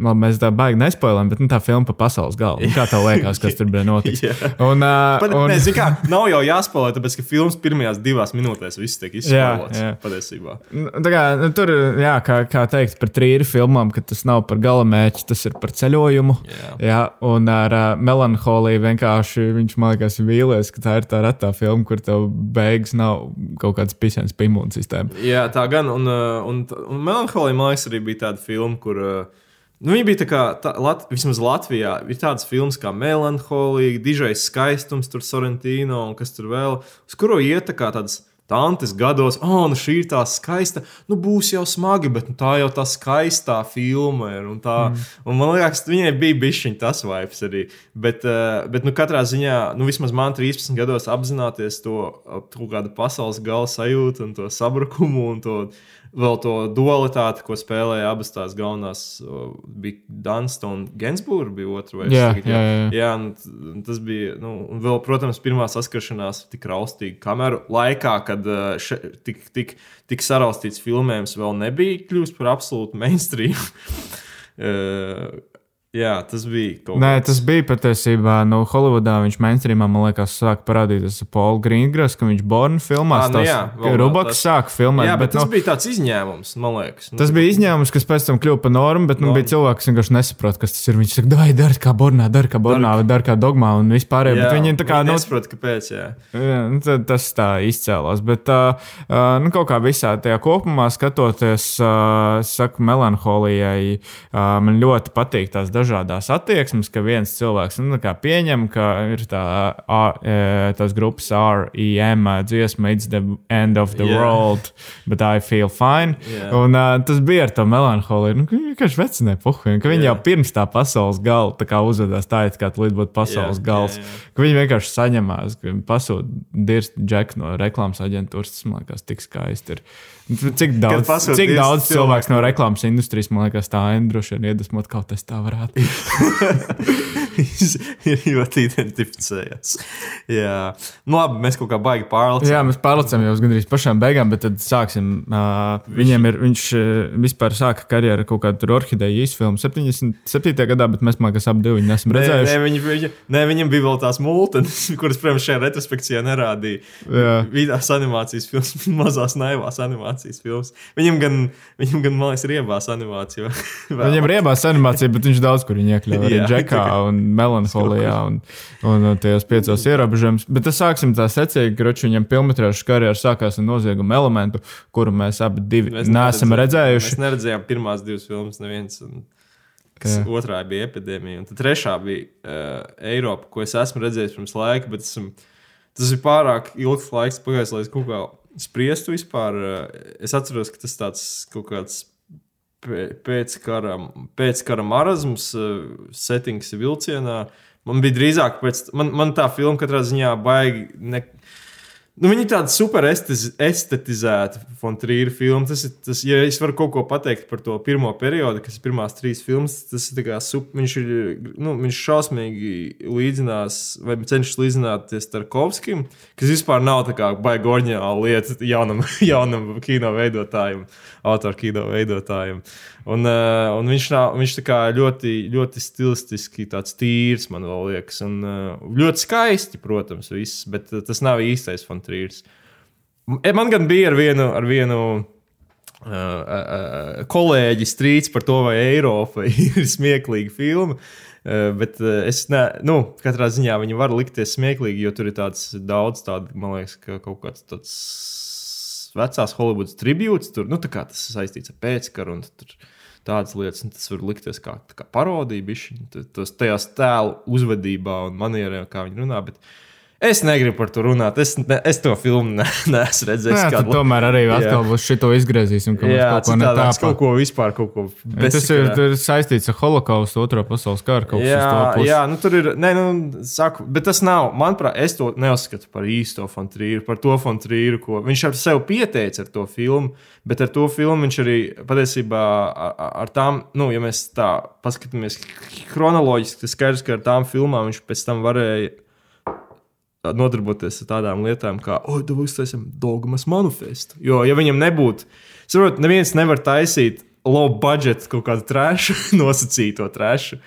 labi, mēs tā baigi nespoilējam, bet nu, tā filma pa pasaules galvu. Kā tev liekas, kas tur bija noticis? Jā. Un, uh, Pat, un. Nē, kā, nav jau jāspēlē, tāpēc ka filmas pirmajās divās minūtēs viss tiek izspēlēts. jā. Patiesībā. Nu, tā kā, nu, tur, jā, kā, kā teikt, par trījus filmām, ka tas nav par galamērķi, tas ir par ceļojumu. Jā. Jā, un ar uh, melanholiju vienkārši viņš man liekas vīlies, ka tā ir tā retā filma, kur tev beigas nav kaut kāds pisens pie imūnsistēmas. Jā, tā gan. Un, un, un Melanholija, man liekas, arī bija tāda filma, kur. uh, Nu, viņa bija tā kā, tā, Lat, vismaz Latvijā, ir tādas filmas kā Melanholija, Dižais skaistums, tur Sorrentino un kas tur vēl, uz kuru iet tā kā tādas tantes gados, oh, nu šī ir tā skaista, nu būs jau smagi, bet nu, tā jau tā skaistā filma ir. Un tā, mm. un man liekas, viņai bija bišķiņ tas vibes arī. Bet, bet nu, katrā ziņā, nu vismaz man 13 gados apzināties to kaut kādu pasaules gala sajūtu un to sabrukumu un to vēl to dualitāti, ko spēlēja abas tās galvenās. Bija Dunsta un Gensburga bija otra. vai Jā, tagad- jā, jā. jā t- tas bija. Nu, un vēl, protams, pirmā saskaršanās tik raustīga kameru laikā, kad uh, še, tik, tik, tik saraustīts filmējums vēl nebija kļuvis par absolūtu mainstream. Jā, tas bija kaut Nē, kāds- tas bija patiesībā no Holivudā. Viņš mainstreamā, man liekas, sāk parādīties ar Paulu Grīngras, ka viņš Bornu filmās. Ā, nu jā, vēl Ruboks tas- sāk filmēt. Jā, bet, bet tas nu, bija tāds izņēmums, man liekas. Nu, Tas bija izņēmums, kas pēc tam kļuva par normu, bet nu, bija cilvēki, kas vienkārši nesaprot, kas tas ir. Viņš saka, dai, dari kā Bornā, dari kā Bornā, vai dari kā dogmā un vispār. jā, Bet viņi tā kā viņi nu, nesaprot, kāpēc. Jā. Jā, nu, tas tā izcēlās. Bet uh, uh, nu, kaut kā visā tajā kopumā skatoties, uh, saku, melanholijai, uh, man ļoti patīk tās dažādas attieksmes, ka viens cilvēks nu, pieņem, ka ir tā, uh, tās grupas REM dziesma, it's the end of the yeah. world, but I feel fine. Jā. Un uh, tas bija ar to melanholiju. Nu, vienkārši vecinē puhuļi, ka viņi Jā. jau pirms tā pasaules gala tā kā uzvedās tā, it kā līdz būtu pasaules Jā, gals. jā, jā. Ka viņi vienkārši saņemās, pasūta dirzt džeku no reklāmas aģentūras. Tas man liekas, tik skaisti. Ir. Cik daudz, cik daudz cilvēks no reklāmas industrijas, man liekas, tā droši vien iedvesmot kaut kas tā varētu. ir ļoti identificējās. Jā, nu, labi, mēs kaut kā baigi pārlecam. Jā, mēs pārlecam jau gandrīz pašām beigām, bet tad sāksim. Uh, viņam ir, viņš vispār sāka karjeru kaut kādu tur orhideju izfilmu 77. gadā, bet mēs, liekas, abi divi viņu nesam Nē, redzējuši. nē, viņi, viņi, nē, viņam bija vēl tās mūtens, kuras, protams, šajā retrospekcijā nerādīja. Jā. Vidās animācijas filmas, mazās naivās animācijas filmas. Viņam gan, viņam gan man liekas, ir iebās animācija. Viņam ir iebās animācija, bet viņš daudz kur iekļāva. Arī džekā un melanholijā un, un, un tajos piecos ierobežojumos. Bet tas sāksim tā secīgi, ka viņam filmas karjeras sākās ar noziegumu elementu, kuru mēs abi divi Mēs neesam redzējuši. Mēs neredzējām pirmās divas filmas, neviens. Un... Kas Jā. otrā bija epidēmija, un trešā bija uh, Eiropa, ko es esmu redzējis pirms laika, bet esmu, tas ir pārāk ilgs laiks pagājis, lai es kaut kā spriestu vispār. Uh, es atceros, ka tas tāds kaut kāds pē- pēckara pēc marazms, uh, settings vilcienā. Man bija drīzāk pēc, man, man tā filma katrā ziņā baigi. Ne, Nu, viņa ir tāda super estetizēta Fontrīra filma. Tas ir, tas, ja es varu kaut ko pateikt par to pirmo periodu, kas ir pirmās trīs filmas, tas ir kā sup, viņš ir, nu, viņš šausmīgi līdzinās, vai cenšas līdzināties Tarkovskim, kas vispār nav tā kā baigi oriģināla lieta jaunam, jaunam kino veidotājam, autoru kino veidotājam. Un, uh, un viņš, nav, viņš ļoti, ļoti stilistiski tāds tīrs, man liekas, un uh, ļoti skaisti, protams, viss, bet tas nav īstais Fontrīrs. Man gan bija ar vienu, ar vienu uh, uh, kolēģi strīds par to, vai Eiropa ir smieklīga filma. Uh, bet es ne, nu, katrā ziņā viņa var likties smieklīgi, jo tur ir tāds daudz tādu, man liekas, ka kaut kāds tāds vecās Holivudas tribūts. Tur nu, tas saistīts ar pēckaru tur tādas lietas. un Tas var likties kā, kā parodija, bišķiņ, tos tajās tēlu uzvedībā un manierē, kā viņi runā. Bet es negribu par to runāt. Es, ne, es to filmu ne, neesmu redzējis. Jā, kādu- tomēr arī atkal būs šito izgriezīsim, ka Jā, kaut ko ne citādāk tā kaut ko vispār, kaut ko Tas ir, ir saistīts ar holokaustu, otro pasaules karu. kaut to pusi. jā, nu tur ir. Nē, nu, saku, bet tas nav. Manuprāt, es to neuzskatu par īsto Fontrīru, par to Fontrīru, ko viņš ar sevi pieteica ar to filmu. Bet ar to filmu viņš arī patiesībā ar, ar tām, nu, ja mēs tā paskatāmies chronoloģiski, tad skaidrs, ka ar tām filmām viņš pēc tam varēja nodarboties ar tādām lietām, kā, oh, tu uztaisām dogmas manifestu. Jo, ja viņam nebūtu, saprotiet, neviens nevar taisīt low budget kaut kādu trāšu, nosacīto trāšu.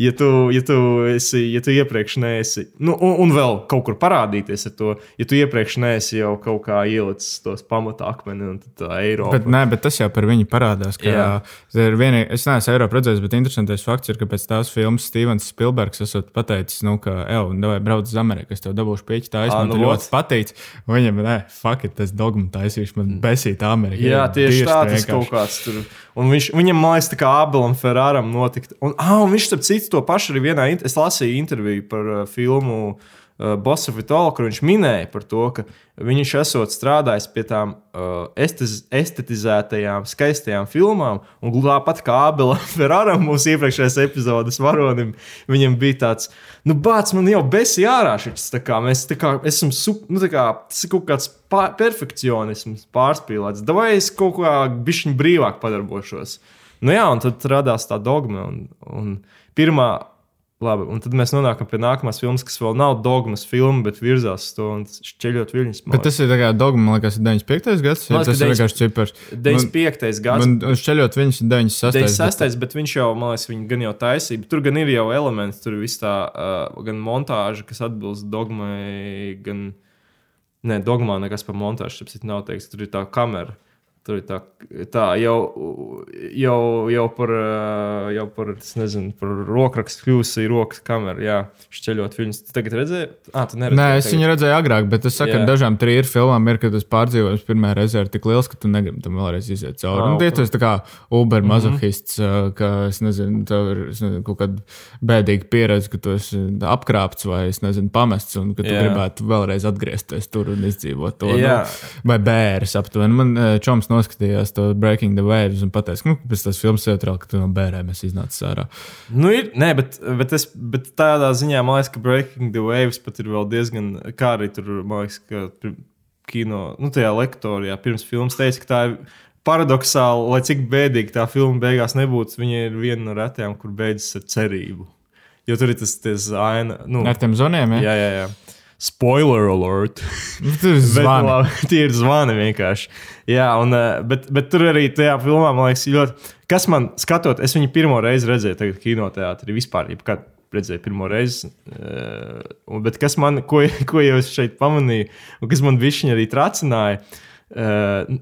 Ja tu, ja, tu esi, ja tu iepriekš neesi, nu, un, un vēl kaut kur parādīties ar to, ja tu iepriekš neesi jau kaut kā ielicis tos pamata akmeni un tā Eiropa. Bet, nē, bet tas jau par viņu parādās. Ka, jā. vienī, es neesmu Eiropu redzējis, bet interesantais fakts ir, ka pēc tās filmas Stevens Spilbergs esat pateicis, nu, ka, ej, vai brauc uz Ameriku, es tev dabūšu pieķi tā, es man nu ļoti patīc. Un Viņam, nē, fuck it, tas dogma taisīšu, man besīt Ameriku. Jā, tieši tā, tas kaut kāds tur. Un viņš, viņam, man liekas, tā kā Abelam Ferraram notika. Un, ah, un viņš, starp citu, to pašu arī vienā, es lasīju interviju par uh, filmu uh, Bossa Vitola, kur viņš minēja par to, ka viņš esot strādājis pie tām uh, estes, estetizētajām, skaistajām filmām. Un tāpat kā Abelam Ferraram, mūsu iepriekšējās epizodes varonim, viņam bija tāds, nu, bāc, man jau besi ārā šis. tā kā Mēs tā kā esam, sup, nu, tā kā, tas ir kaut kāds pār, perfekcionisms pārspīlēts. Vai es kaut kā bišķiņ brīvāk padarbošos? Nu jā, un tad radās tā dogma. Un, un pirmā, Labi, un tad mēs nonākam pie nākamās filmas, kas vēl nav dogmas filma, bet virzās to un šķeļot viļņus. Bet tas ir tā kā dogma, man liekas, ir 95. gads. Liekas, tas ir 90 vienkārši cipars. 95. gads. Man šķeļot viņas ir 96. 96. bet viņš jau, man liekas, viņa gan jau taisīja. Tur gan ir jau elementi, tur ir viss tā, uh, gan montāža, kas atbilst dogmai, gan. Nē, dogmā nekas par montāžu, tas nav teiks, tur ir tā kamera. Tur ir tā, tā jau, jau, jau par, jau par, es nezinu, par rokrakstu kļūsi rokas kameru, jā, šķeļot viņus. Tu tagad redzēji? Ah, tu neredzēji. Nē, es tagad. viņu redzēju agrāk, bet es saku, Jā. ka dažām trījiem filmām ir, ka tas pārdzīvojums pirmā reize ir tik liels, ka tu negribi tam vēlreiz iziet cauri. Un tie tas tā kā Uber mazohists, mm -hmm. ka es nezinu, tev ir nezinu, kaut kāda bēdīga pieredze, ka tu esi apkrāpts vai es nezinu, pamests, un ka tu Jā. gribētu vēlreiz atgriezties tur un izdzīvot to. Jā. Nu, vai bēres aptuveni. Man čoms noskatījās to Breaking the Waves un pateica, ka nu, pēc tas filmas ietrāk, ka tu no bērēm esi iznācis ārā. Nu, ir, nē, bet, bet, es, bet tādā ziņā man liekas, ka Breaking the Waves pat ir vēl diezgan, kā arī tur, man liekas, ka kino, nu, tajā lektorijā pirms filmas teica, ka tā ir paradoxāli, lai cik bēdīgi tā filma beigās nebūtu, viņa ir viena no retajām, kur beidzas ar cerību. Jo tur ir tas aina, nu, Ar tiem zoniem, ja? jā, jā, jā. Spoiler alert! Nu, Tur zvani. tie ir zvani vienkārši. Jā, un, eh, bet, bet tur arī tajā filmā, man liekas, ļoti. Kas man skatot, es viņu pirmo reizi redzēju, tagad kinoteātrī vispār. Jebkad redzēju pirmo reizi. eh, Bet kas man, ko, ko jau es šeit pamanīju, un kas man višķiņi arī tracināja, eh,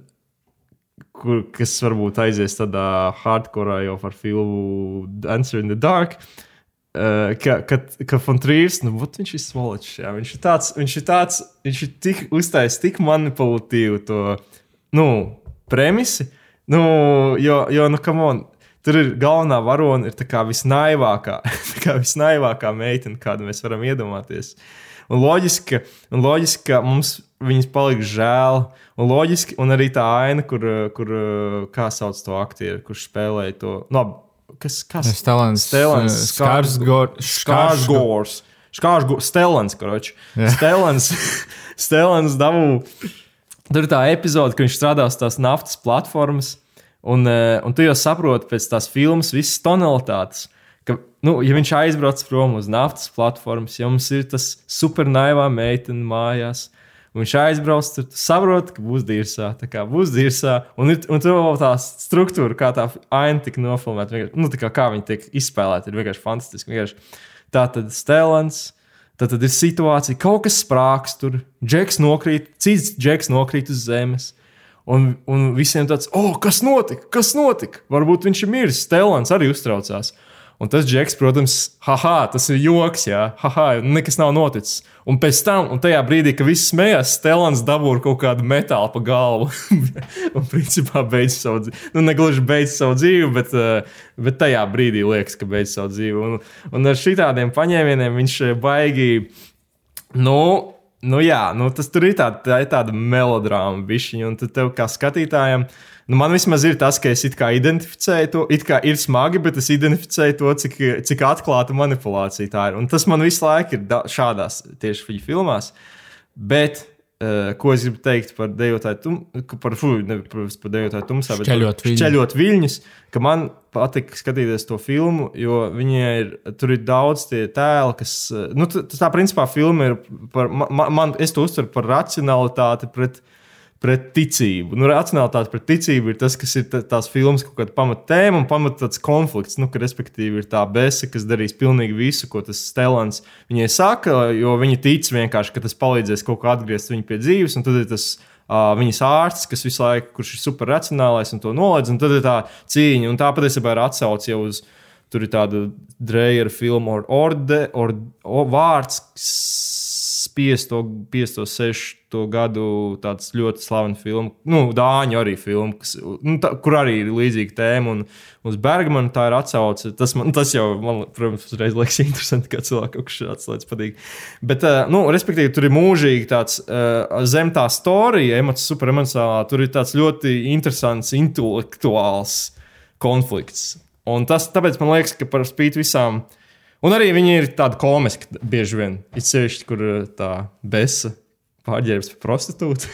kur, kas varbūt aizies tādā hardcore jau par filmu Answer in the Dark. Uh, ka, ka, ka Fontrīrs, nu, viņš ir svoločs. Viņš ir tāds, viņš ir tāds, viņš ir tik uztaisījis, tik manipulatīvu to, nu, premisi. Nu, jo, jo, nu, kam on, tur ir galvenā varone, ir tā kā visnaivākā, tā kā visnaivākā meitene, kādu mēs varam iedomāties. Un loģiski, un loģiski, ka mums viņas paliks žēl. Un loģiski, un arī tā aina, kur, kur kā sauc to aktieru, kurš spēlēja to. Nu, kas, kas? Stelans, Stelans, eh, Skarsgård- Skārsgors. Skārsgors, Stelans, kroč. Stelans, Stelans dabū. Tur ir tā epizode, kad viņš strādā uz tās naftas platformas. Un, eh, un tu jau saproti pēc tās filmas, visas tonalitātes. Ka, nu, ja viņš aizbrauc prom uz naftas platformas, ja mums ir tas supernaivā meitene mājās, un viņš aizbrauc, tad tu saproti, ka būs dīrsā. Tā kā būs dīrsā, un, ir- un tur vēl tā struktūra, kā tā aina tika nofilmēta, nu, kā, kā viņa tiek izspēlēta, ir vienkārši fantastiski. Vienkārši. Tā tad Stelans. Tad, tad ir situācija, ka kaut kas sprāgs tur, džeks nokrīt, cits džeks nokrīt uz zemes. Un, un visiem tāds, oh, kas notika? Kas notika? Varbūt viņš ir miris. Stelans arī uztraucās. Un tas džeks, protams, haha, tas ir joks, jā, haha, nekas nav noticis. Un pēc tam, un tajā brīdī, kad viss smējās, Stelans dabūja kaut kādu metālu pa galvu. un principā beidz savu dzīvi. Nu, ne gluži beidz savu dzīvi, bet, eh, bet tajā brīdī liekas, ka beidz savu dzīvi. Un, un ar šitādiem paņēmieniem viņš eh, baigi. Nu, nu jā, nu, tas tur ir tāda, tā ir tāda melodrāma, bišķiņa, un tev kā skatītājam, nu, man vismaz ir tas, ka es it kā identificēju to, it kā ir smagi, bet es identificēju to, cik, cik atklāta manipulācija tā ir. Un tas man visu laiku ir da- šādās tieši filmās. Bet, uh, ko es gribu teikt par dejotāju, tum, par, fu, ne, protams, par dejotāju tumsā, bet Šķeļot par viļņu. šķeļot viļņus, ka man patīk skatīties to filmu, jo viņai ir, tur ir daudz tie tēli, kas, eh, nu, t- tā principā filma ir par, man, man es to uztveru par racionalitāti pret, pret ticību. Nu, racionalitāte pret ticību ir tas, kas ir tā- tās filmas kaut kāda pamatēma un pamat tāds konflikts, nu, ka respektīvi ir tā besa, kas darīs pilnīgi visu, ko tas Stelans viņai saka, jo viņi tic vienkārši, ka tas palīdzēs kaut kā atgriezt viņu pie dzīves, un tad ir tas Uh, viņas ārsts, kas visu laiku, kurš ir superracionālais un to noliedz, un tad ir tā cīņa. Un tā patiesībā ir atsauce jau uz, tur ir tāda drēja filma, or, orde, or, or, vārds, spiesto, spiesto sešu gadu, tāds ļoti slavens filma, nu, Dāņu arī filma, kas, nu, tā, kur arī ir līdzīga tēma. Un uz Bergmanu tā ir atsauce. Tas, man, tas jau, man, protams, uzreiz liekas interesanti, kā cilvēkam kaut kas šāds lietas patīk. Bet, uh, nu, respektīvi, tur ir mūžīgi tāds uh, zem tā storija, emocionāli, superemocionālā. Tur ir tāds ļoti interesants intelektuāls konflikts. Un tas, tāpēc man liekas, ka par spīti visām. Un arī viņi ir tādi komiski bieži vien. Ir sevišķi, kur uh, tā besa pārģērbs par prostitūtu.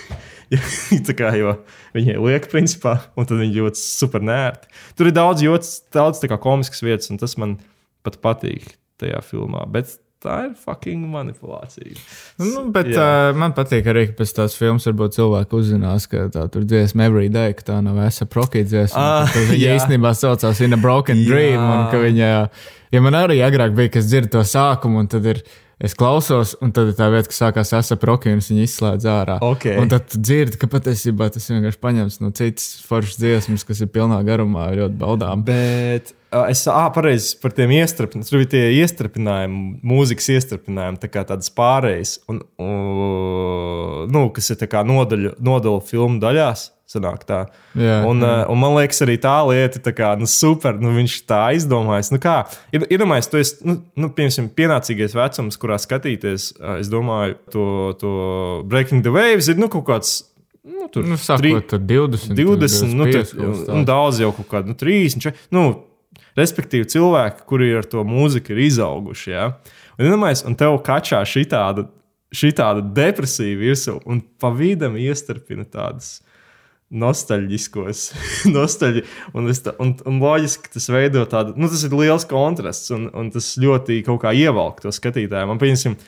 tā kā jo viņai liek, principā, un tad viņi jūtas super nērti. Tur ir daudz, jūtas, daudz komiskas vietas, un tas man pat patīk. tajā filmā. Bet tā ir fucking manipulācija. Nu, bet Jā. uh, man patīk arī, ka pēc tās filmas varbūt cilvēki uzzinās, ka tā tur dziesma every day, ka tā nav esa proki dziesma. Ka Viņa jā. īstenībā saucās In a Broken Jā. Dream. Un viņa, ja man arī agrāk bija, kas dzird to sākumu, un tad ir. Es klausos, un tad ir tā vieta, kas sākās ar proki, un viņi izslēdz ārā. Ok. Un tad dzirdi, ka patiesībā tas vienkārši paņemts no citas foršas dziesmas, kas ir pilnā garumā, ļoti baudām. Bet es pareizi par tiem iestrādājumiem. Tur bija tie iestrādājumi, mūzikas iestrādājumi, tā kā tādas pārējas, un, uh, nu, kas ir nodaļu, nodaļu filmu daļās. Sanāk, tā. Jā, un, jā. uh, un man liekas, arī tā lieta, tā kā, nu, super, nu, viņš tā izdomājis. Nu, kā, ir, iedomājies, tu esi, nu, nu, piemēram, pienācīgais vecums, kurā skatīties, uh, es domāju, to, to Breaking the Waves ir, nu, kaut kāds, nu, tur, Nu, sākot ar 20, 20, nu, 25 tur, un daudz jau kaut kādu, nu, 30, čet- nu, respektīvi cilvēki, kuri ar to mūziku ir izauguši. Ja? Un, iedomājies, un tev kačā šī tāda depresija virsū, un pa vidam iestarpina tādas nostalģiskos, nostalģi, un, tā, un, un loģiski tas veido tādu, nu, tas ir liels kontrasts, un, un tas ļoti kaut kā ievelk to skatītāju. Man, pieņemsim,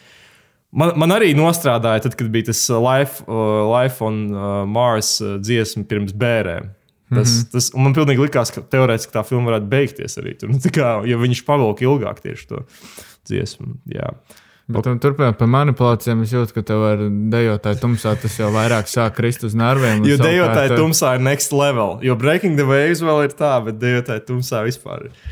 Man, man arī nostrādāja, tad, kad bija tas uh, Life, uh, life on uh, Mars uh, dziesma pirms bērniem. Tas, mm -hmm. tas, man pilnīgi likās, ka teorētiski tā filma varētu beigties arī tur. Nu, kā, ja viņš pavilka ilgāk tieši to dziesmu. Jā. Bet, un turpinot par manipulācijām, es jūtu, ka tev ar dejotāju tumsā tas jau vairāk sāk krist uz nerviem. Jo dejotāji eh, tumsā ir next level. Jo Breaking the Waves vēl ir tā, bet dejotāji tumsā vispār ir.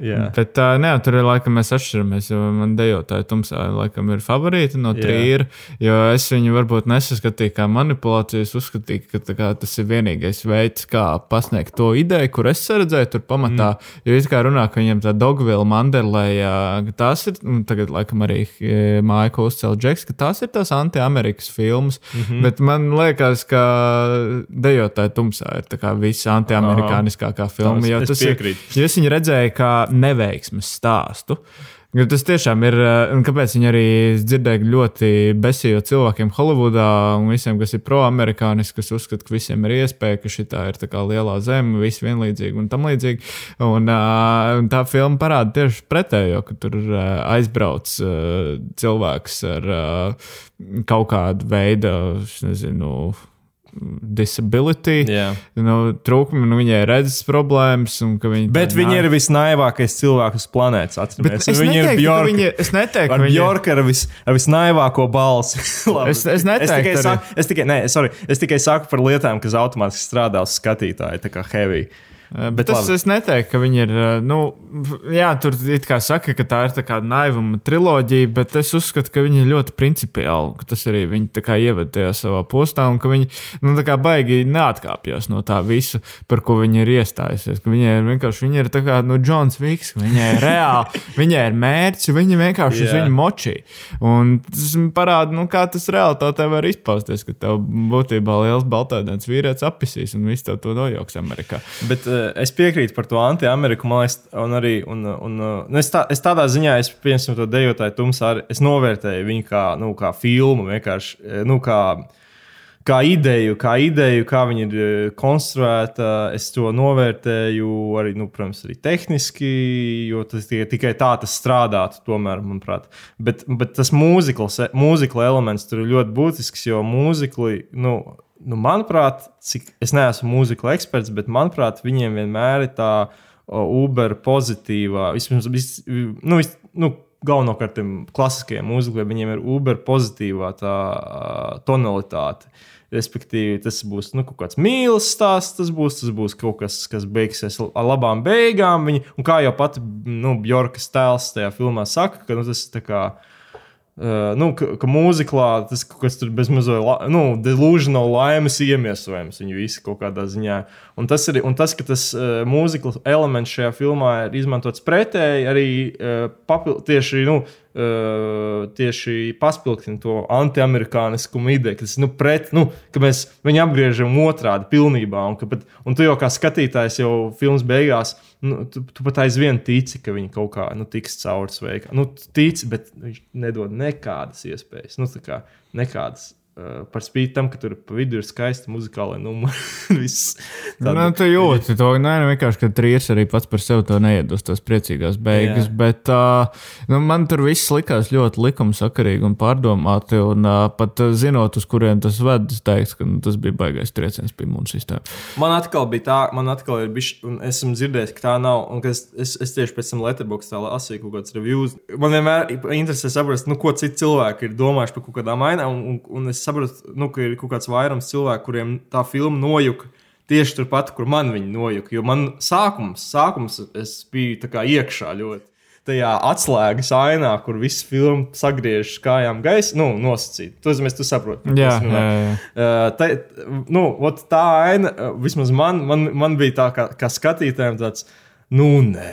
Jā. Bet tā, nē, tur ir laikam mēs atšķiramies. Man dejotāja tumsā laikam ir favorīta no trījuma. Jo es viņu varbūt nesaskatīju kā manipulāciju. Es uzskatīju, ka kā, tas ir vienīgais veids, kā pasniegt to ideju, kur es redzēju, tur pamatā. Mm. Jo it kā runā, ka viņam tā Dogvila Manderlēja, ka tās ir, un tagad laikam arī e, Māja Kuscēla Džeks, ka tās ir tās anti-Amerikas filmas. Mm. -hmm. Bet man liekas, ka dejotāja tumsā ir tā kā viss anti-amerikāniskākā filma. Es- jo es tas ir-. Jo es viņu redzēju kā neveiksmes stāstu. Tas tiešām ir, eh, un kāpēc viņi arī es dzirdēju ļoti besīgo cilvēkiem Holivudā un visiem, kas ir pro-amerikāniski, kas uzskata, ka visiem ir iespēja, ka šī ir tā kā lielā zeme, visi vienlīdzīgi un tam līdzīgi. Un, uh, un tā filma parāda tieši pretējo, ka tur uh, aizbrauc cilvēks ar kaut kādu veidu, nezinu, disability, Jā. nu, trūkumi, nu, viņai ir redzes problēmas. Viņa Bet viņi ir visnaivākais cilvēks uz planētas. Atceramies, es viņi ir neteiktu, ka Bjorka. viņi- es neteiktu, ka Ar viņi- Bjorku ar, vis, ar visnaivāko balsi. Es- es neteiktu es tikai, saku, es, tikai, ne, sorry, es tikai saku par lietām, kas automātiski strādā uz skatītāju, tā kā heavy. Bet tas, labi. es neteiktu, ka viņi ir. eh, Nu, jā, tur it kā saka, ka tā ir tā kā naivuma triloģija, bet es uzskatu, ka viņi ir ļoti principiāli. Tas arī viņi ieved tajā savā postā, un ka viņi nu, baigi neatkāpjas no tā visa, par ko viņi ir iestājusies. Ka Viņai ir vienkārši viņi ir kā nu, Džons Viks, ka viņai ir reāli, viņai ir mērķis, viņi vienkārši Jā. viņu močī. Un tas parāda, nu, kā tas realitātē var izpausties, ka tev būtībā liels baltādains vīrietis apisīs un viss tev to nojauks Amerikā. Bet uh, es piekrītu par to anti-ameriku, man liekas, un arī. Un, un, uh, nu, es, tā, es tādā ziņā, es pieņemu to dejotāju tumsā, arī es novērtēju viņu kā, nu, kā filmu, vienkārši nu, kā, kā ideju, kā ideju, kā viņa ir eh, konstruēta. Es to novērtēju arī, nu, protams, arī tehniski, jo tas tikai, tikai tā tas strādātu, tomēr, manuprāt. Bet, bet tas mūzikla elements tur ir ļoti būtisks, jo mūzikli, nu, nu, manuprāt, cik es neesmu mūzikla eksperts, bet manuprāt, viņiem vienmēr ir tā uber pozitīvā, vismaz, vis, nu, vis, nu, galvenokārt klasiskajiem mūzikliem, viņiem ir uber pozitīvā tā tonalitāte. Respektīvi, tas būs nu, kaut kāds mīlestības stāsts, tas būs, tas būs kaut kas, kas beigsies ar labām beigām. Viņa, un kā jau pati nu, Bjorkas tēls tajā filmā saka, ka nu, tas ir tā kā Uh, nu, ka, ka mūziklā tas kaut kas tur bezmazliet, nu, delusional laimes iemiesojums viņu visi kaut kādā ziņā. Un tas, arī, un tas ka tas uh, mūzikla elements šajā filmā ir izmantots pretēji, arī uh, papil, tieši, nu, uh, tieši paspilgtina to antiamerikāniskumu ideju, ka, tas, nu, pret, nu, ka mēs viņu apgriežam otrādi pilnībā. Un, pat, un tu jau kā skatītājs jau filmas beigās, nu, tu, tu pat aizvien tici, ka viņi kaut kā nu, tiks cauri sveikā. Nu, tici, bet viņš nedod nekādas iespējas. Nu, kā nekādas. Uh, par spīti tam, ka tur pa vidu ir skaisti muzikālai numuri. Viss Nu, tu jūti to, nē, nu, vienkārši, ka trīs arī pats par sevi to neiedos, tās priecīgās beigas. Jā. Bet uh, nu, man tur viss likās ļoti likumsakarīgi un pārdomāti. Un uh, pat uh, zinot, uz kurien tas ved, es teiktu, ka nu, tas bija baigais trieciens pie mums sistēmas. Man atkal bija tā, man atkal ir bijis, un esmu dzirdējis, ka tā nav. Un es, es, es tieši pēc tam Letterboxd lasīju kaut kādas reviews. Man vienmēr interesē saprast, nu, ko citi cilvēki ir domājuši par kaut kādām ainām. Un, un, un es saprotu, nu, ka ir kaut kāds vairums cilvēku, kuriem tā filma nojuka tieši turpat, kur man viņa nojuka. Jo man sākums, sākums es biju iekšā ļoti. Tajā atslēgas ainā, kur viss filma sagriežas kājām gaisā, nu, nosacīt. To mēs tu saproti. Jā, jā, jā. Uh, tā, nu, tā aina, vismaz man, man, man bija tā, kā, kā skatītājiem, tāds, nu, nē,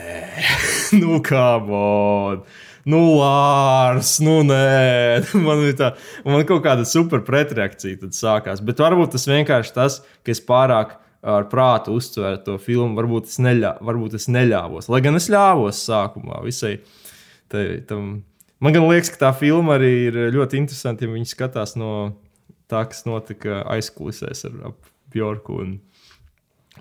nu, kā bod nu, Lārs, nu, nē, man bija tā, man kaut kāda super pretreakcija tad sākās. Bet varbūt tas vienkārši tas, ka es pārāk ar prātu uztvēru to filmu, varbūt es, neļā, varbūt es neļāvos. Lai gan es ļāvos sākumā visai te, tam. Man liekas, ka tā filma arī ir ļoti interesanta, ja viņi skatās no tā, kas notika aizkulisēs ar Bjorku. Un,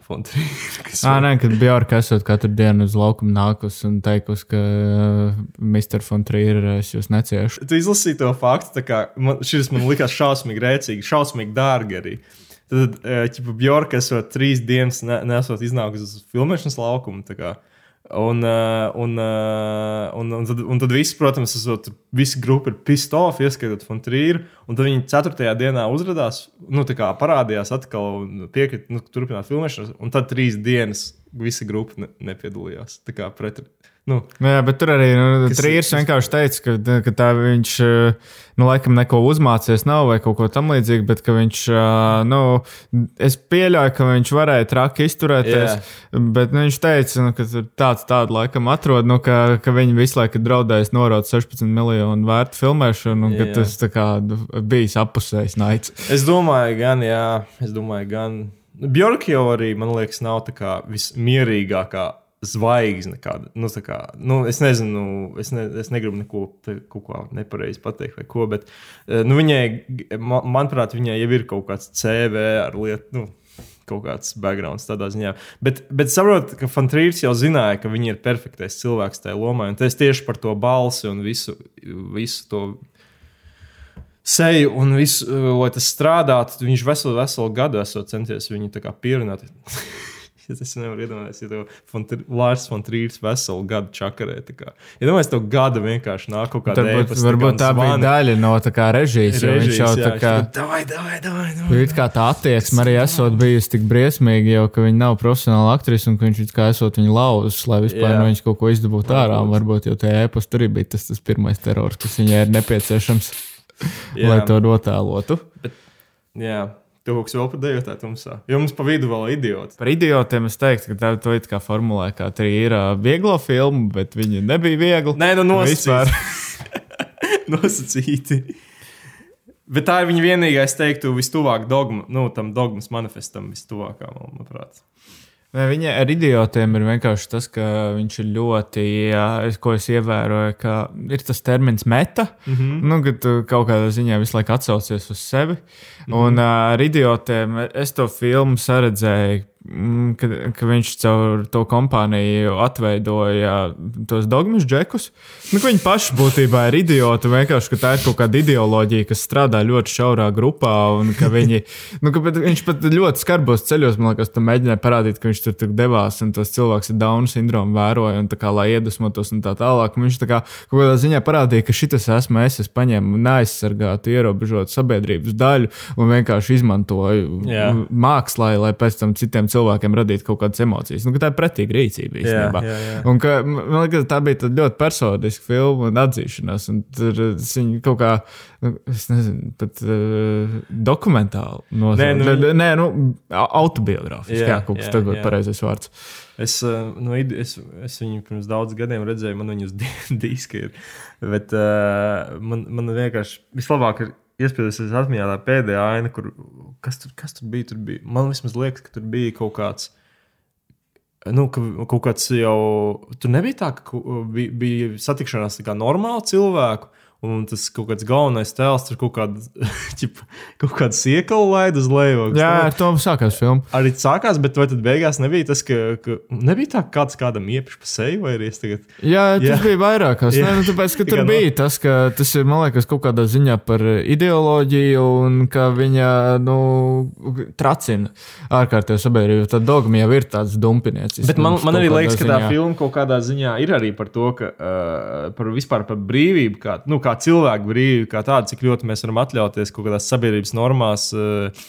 Fontrīru. Ah, nē, kad Bjorka esot katru dienu uz laukuma nākus un teikusi, ka uh, Mr. Fontrīra es jūs neciešu. Tu izlasīji to faktu, man, šis man likās šausmīgi rēcīgi, šausmīgi dārgi arī. Tad, ja Bjorka esot trīs dienas ne, nesot iznākusi uz filmēšanas laukumu. Un, un, un, un, tad, un tad viss, protams, esot, visa grupa ir pistola, ieskaitot Fontrīru. Un tad viņi ceturtajā dienā uzrādījās, nu, tā kā parādījās atkal un piekrita nu, turpināt filmēšanu. Un tad trīs dienas visa grupa ne, nepiedalījās. Tā kā pret, Nu, nu, jā, bet tur arī nu, Trīsīs vienkārši teica, ka, ka tā viņš nu, laikam neko uzmācījies nav vai kaut ko tamlīdzīgu, bet ka viņš, nu, es pieļauju, ka viņš varēja traki izturēties, jā. bet nu, viņš teica, nu, ka tāds tādu laikam atrod, nu, ka, ka viņi visu laiku draudējas norot 16 miljonu vērtu filmēšanu, un ka jā. tas tā kā nu, bijis apusējis naids. Es domāju, gan, jā, es domāju, gan. Bjork jau arī, man liekas, nav tā kā vismierīgākā zvaigzne. Kāda, nu, kā, nu, es nezinu, es, ne, es negribu neko ko nepareizi pateikt, vai ko, bet eh, nu, viņai, man, manuprāt, viņai jau ir kaut kāds CV ar lietu. Nu, Kaut kāds background tādā ziņā. Bet, bet saprotu, ka Fantrīrs jau zināja, ka viņa ir perfektais cilvēks tajā lomā. Un tas tieši par to balsi un visu, visu to seju un visu, lai tas strādātu. Viņš veselu, veselu gadu esot centies viņu pierunāt. Es nevaru iedomāties, ja tev Lārs von Trīrs veselu gadu čakarē. Ja domāju, tev gada vienkārši nāk kaut kāda tāda. Varbūt, varbūt tā bija daļa no tā kā režijas, jo viņš jau tā kā. Davai, davai, davai, davai, kā tā attieksme arī esot bijusi tik briesmīga, jo ka viņa nav profesionāla aktrise un ka viņš kā esot viņu lauzis, lai vispār no viņas kaut ko izdabūtu ārā. Varbūt jau tajā epos tur bija tas, tas pirmais terors, kas viņai ir nepieciešams, lai to notēlotu. Bet, jā. Tu kaut kas vēl par dejotā tumsā. Jo mums pa vidu vēl ir idioti. Par idiotiem es teiktu, ka tā to it kā formulē, kā tā ir uh, vieglo filmu, bet viņi nebija viegli. Nē, nu nosacīti. nosacīti. Bet tā ir viņa vienīgā, es teiktu, vistuvāk dogma, nu, tam dogmas manifestam, vistuvākā, manuprāt. Ne, viņa ar idiotiem ir vienkārši tas, ka viņš ir ļoti, jā, ko es ievēroju, ka ir tas termins meta, mm -hmm. nu, ka tu kaut kādā ziņā visu laiku atsaucies uz sevi. Mm -hmm. Un uh, ar idiotiem es to filmu saredzēju ka, ka viņš caur to kompāniju atveidoja tos dogmas džekus. Nu, viņi paši būtībā ir idioti. Vienkārši tā ir kaut kāda ideoloģija, kas strādā ļoti šaurā grupā. Viņi, nu, ka, viņš pat ļoti skarbos ceļos, man liekas, mēģināja parādīt, ka viņš tur, tur devās un tas cilvēks ar Dauna sindromu vēroja un kā, lai iedvesmotos un tā tālāk. Un viņš tā kā kaut kādā ziņā parādīja, ka šis esmu es, es paņēmu neaizsargātu, ierobežotu sabiedrības daļu un vienkārši izmantoju mākslā, lai pēc tam citiem cilvēkiem radīt kaut kādas emocijas. Nu, tā ir pretīga rīcība īstenībā. Jā, jā, jā. Un, ka, man liekas, tā bija ļoti personiska filma un atzīšanās. Un tur viņa kaut kā, nu, es nezinu, pat uh, dokumentāli nozīmē. Nē, nu, nē, nu, autobiogrāfiski, jā, jā, kaut kas tāds - pareizais vārds. Es, nu, es, es viņu pirms daudziem gadiem redzēju, man viņas diski ir. Bet uh, man, man vienkārši vislabāk ir iespējas atmiņā tā pēdējā aina, kur kas tur, kas tur bija. Tur bija. Man vismaz liekas, ka tur bija kaut kāds. Nu, ka, kaut kāds jau tur nebija tā, ka bija, bija satikšanās ar normālu cilvēku, Un tas kaut kāds galvenais tēls tur kaut ķip, kaut kādu siekalu laidu uz leju. Jā, ar to sākās filma. Arī sākās, bet vai tad beigās nebija tas, ka, ka nebija tā, ka kāds kādam iepriekš pa seju vai arī es tagad. Jā, tas Jā. bija vairākās. Jā. Nē, nu, tāpēc, ka tur bija tas, ka tas ir, man liekas, kaut kādā ziņā par ideoloģiju un ka viņa nu, tracina ārkārtējo sabiedrību. Tad dogma jau ir tāds dumpiniecis. Bet man, man arī liekas, ka tā ziņā. filma kaut kādā ziņā ir arī par to, ka uh, par vispār par brīvību, kā, nu, kā cilvēku brīvību, kā tādu, cik ļoti mēs varam atļauties kaut kādās sabiedrības normās. Uh,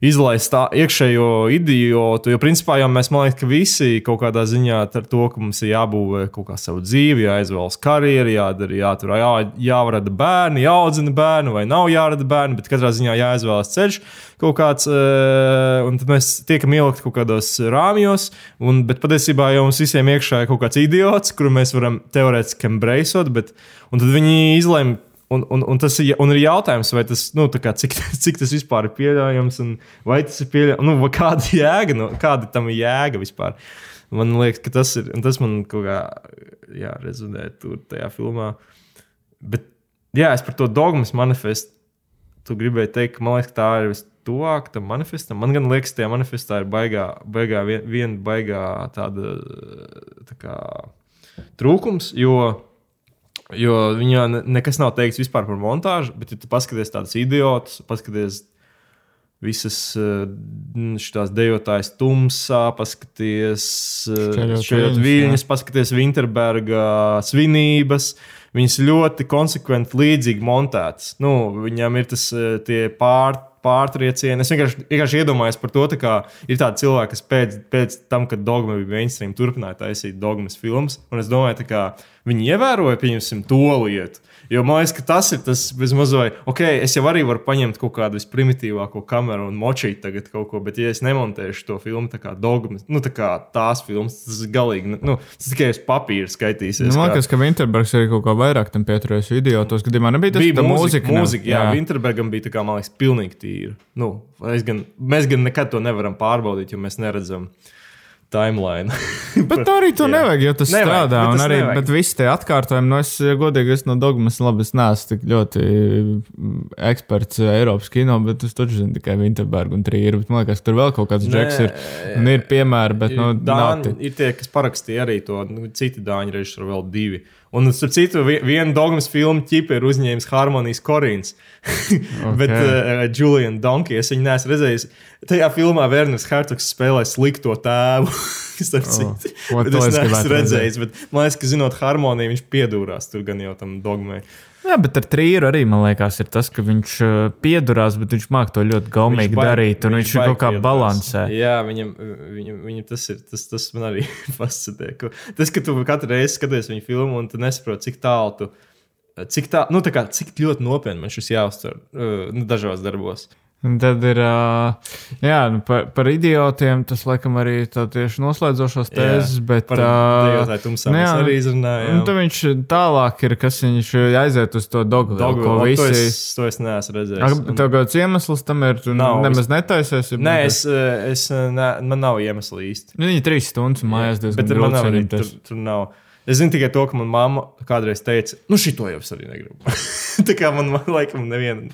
Izlaist tā iekšējo idiotu, jo principā jau mēs, man liekas, ka visi kaut kādā ziņā ar to, ka mums ir jābūvē kaut kā savu dzīvi, jāizvēlas karjeru, jādara, jātur, jā, jāvrada bērni, jāaudzina bērni, vai nav jārada bērni, bet katrā ziņā jāizvēlas ceļš kaut kāds, uh, un tad mēs tiekam ielikt kaut kādos rāmjos, un, bet patiesībā jau mums visiem iekšā ir kaut kāds idiots, kuru mēs varam teorētiski embraceot, bet un tad viņi izlēma. Un, un, un tas ir, un ir jautājums, vai tas, nu, kā, cik, cik tas vispār ir pieļaujams, un vai tas ir pieļaujams, nu, kāda jēga, nu, kāda tam ir jēga vispār. Man liekas, ka tas ir, un tas man kaut kā, jā, rezonē tur tajā filmā. Bet, jā, es par to dogmas manifestu, tu gribēji teikt, ka man liekas, ka tā ir vistuvāk tam manifestam. Man gan liekas, tajā manifestā ir baigā, baigā vien, viena baigā tāda tā kā, trūkums, jo Jo viņā ne- nekas nav teikts vispār par montāžu, bet, ja tu paskaties tādus idiotus, paskaties visas šīs dejotājas tumsā, paskaties Šķēļot šeit viļņus, paskaties Winterberga svinības. Viņas ļoti konsekventi līdzīgi montētas. Nu, viņam ir tas eh, tie pār, pārtriecieni. Es vienkārši, vienkārši iedomājos par to, kā ir tādi cilvēki, kas pēc, pēc tam, kad dogma bija mainstream, turpināja taisīt dogmas filmas. Un es domāju, kā viņi ievēroja, pieņemsim, to lietu. Jo man liekas, ka tas ir tas bezmaz vai, ok, es jau arī varu paņemt kaut kādu visprimitīvāko kameru un močīt tagad kaut ko, bet ja es nemontēšu to filmu tā kā dogmas, nu tā kā tās filmas, tas ir galīgi, nu, tas tikai uz papīra skaitīsies. Nu, man kā- liekas, ka Winterbergs arī kaut kā vairāk tam pieturējās video. Tos gadījumā nebija tas bija tā mūzika. mūzika. mūzika jā, jā. Winterbergam bija tā kā, man liekas, pilnīgi tīra. Nu, gan, mēs gan nekad to nevaram pārbaudīt, jo mēs neredzam timeline. Bet tā arī to Jā. nevajag, jo tas Nevajag, strādā. bet tas arī nevajag. bet visi tie atkārtojumi, nu, es godīgi es no dogmas, labi, es neesmu tik ļoti mm, eksperts Eiropas kino, bet es taču zinu tikai Winterbergu un Trīru. Man liekas, tur vēl kaut kāds džeks ir. Un ir piemēri, bet nu, nav Dāņi, ir tie, kas parakstīja arī to, nu, citi dāņu režisori, vēl divi. Un, starp citu, vi- viena dogmas filma ķipa ir uzņēmis Harmonijas Korīns. okay. Bet uh, Julian Donkey, es viņu neesmu redzējis. Tajā filmā Werners Hertogs spēlē slikto tēvu. starp citu. o, Bet to es neesmu redzējis. Bet man liekas, ka zinot harmoniju, viņš piedūrās tur gan jau tam dogmai. Jā, bet ar Trīru arī man liekas, ir tas, ka viņš uh, piedurās, bet viņš māk to ļoti gaumīgi baigi- darīt. Un viņš, viņš kaut kā piedalās. balansē. Jā, viņam, viņam, viņam tas ir. Tas, tas man arī fascinē. Tas, ka tu katru reizi skaties viņa filmu un tu nesaproti, cik tālu tu. Cik, tā, nu, tā kā, cik ļoti nopietni man šis jāuztver uh, nu, dažos darbos. Un tad ir jā, nu, par, par idiotiem. Tas laikam arī tā tieši noslēdzošās tēzes. Bet, par tumsā nu jā, arī izrunājām. Un tad viņš tālāk ir, kas viņš aiziet uz to dogu. Dogu, to, visi. es, to es neesmu redzējis. Ak, Un- Tev kāds iemesls tam ir? Tu Nav, nemaz es- netaisies. ja Nē, es, es ne, man nav iemesla īsti. Nu, Viņi trīs stundas mājās diezgan Bet man nav arī tur, grūti. tur nav. Es zinu tikai to, ka manā mamma kādreiz teica, nu, šito jau es arī negribu. tā kā man, man laikam, neviena.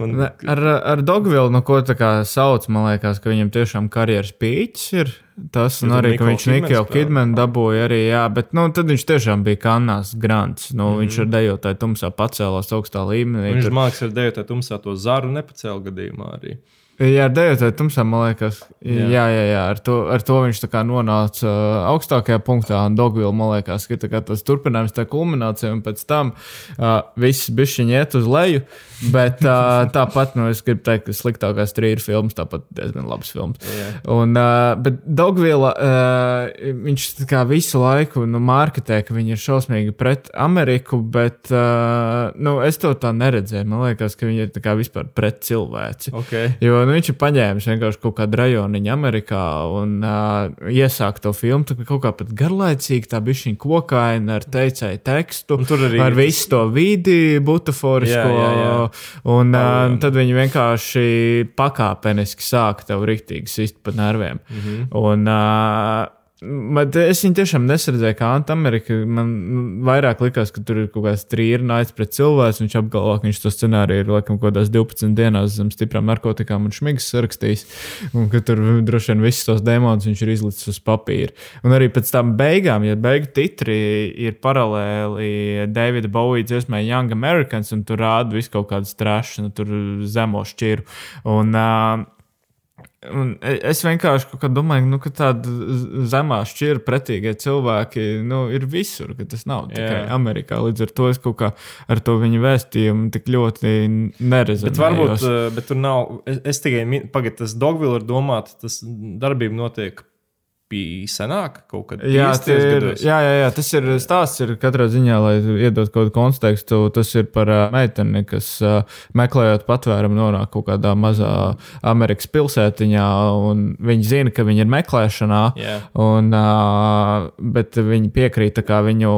Man, Ar, ar Dogvilu, no ko tā kā sauc, man liekas, ka viņam tiešām karjeras pīķis ir. Tas, un arī, ka viņš Kidman Nikelu. Kidmanu dabūja arī, jā, bet, nu, tad viņš tiešām bija kanās grants. Nu, mm -hmm. Viņš ar dejotāju tumsā pacēlās augstā līmenī. Viņš Tur- mākslinieks ar dejotāju tumsā to zaru nepacēla gadījumā arī. Jā, ar dejotāju tumsā, man liekas, jā, jā, jā, jā ar, to, ar to viņš nonāca uh, augstākajā punktā. Un Dogvila, man liekas, ka tas turpinājums, tā kulminācija, un pēc tam uh, viss bija iet uz leju. Bet uh, tāpat, nu, es gribu teikt, ka sliktākais trījus filmas, tāpat diezgan labs filmas. Un, uh, bet Dogvila, uh, viņš kā visu laiku nu, marketē, ka viņi ir šausmīgi pret Ameriku, bet uh, nu, es to tā neredzēju. Man liekas, ka viņi ir vispār pret cilvēci. Okay. Jo nu, viņš ir paņēmis vienkārši kaut kādu rajoniņu Amerikā un uh, iesākt to filmu. Kaut kā pat garlaicīgi, tā bija šī kokaina ar teicēju tekstu, Un tur arī ar ir visu to vidi, butaforisko. Jā, jā, jā. Un uh, tad viņi vienkārši pakāpeniski sāk tev riktīgi sist pa nerviem. Mm. -hmm. Un, uh, Man, es viņu tiešām nesardzēju, kā Antamerika. Man nu, vairāk likās, ka tur ir kaut kāds trījis naids pret cilvēku. Viņš apgalvo, ka viņš to scenāriju ir laikam kaut kādās 12 dienās zem stiprām narkotikām un šmigas sarakstījis. Un ka tur droši vien visus tos demonus viņš ir izlicis uz papīra. Un arī pēc tam beigām, ja beigu titri ir paralēli Davida Bovija dziesmai Young Americans, un tur rāda visu kaut kādu strašu, nu, tur zemo šķiru. Un, uh, Un e, es vienkārši domāju, nu, ka tāda zemā šķira pretīgie cilvēki nu, ir visur, ka tas nav tikai Jā. Amerikā. Līdz ar to es kaut kā ar to viņu vēstījumu tik ļoti nerezonēju. Bet varbūt, eh, bet tur nav. Es, es tikai pagaidu, tas Dogville ir domāts, tas darbība notiek bija senāk, kaut kad Jā, 50. tie ir, gados. jā, jā, jā, tas ir stāsts. Ir katrā ziņā, lai iedotu kaut kādu kontekstu, tas ir par meiteni, kas meklējot patvērumu, nonāk kaut kādā mazā Amerikas pilsētiņā, un viņi zina, ka viņi ir meklēšanā. Jā. Un, bet viņi piekrīt viņu,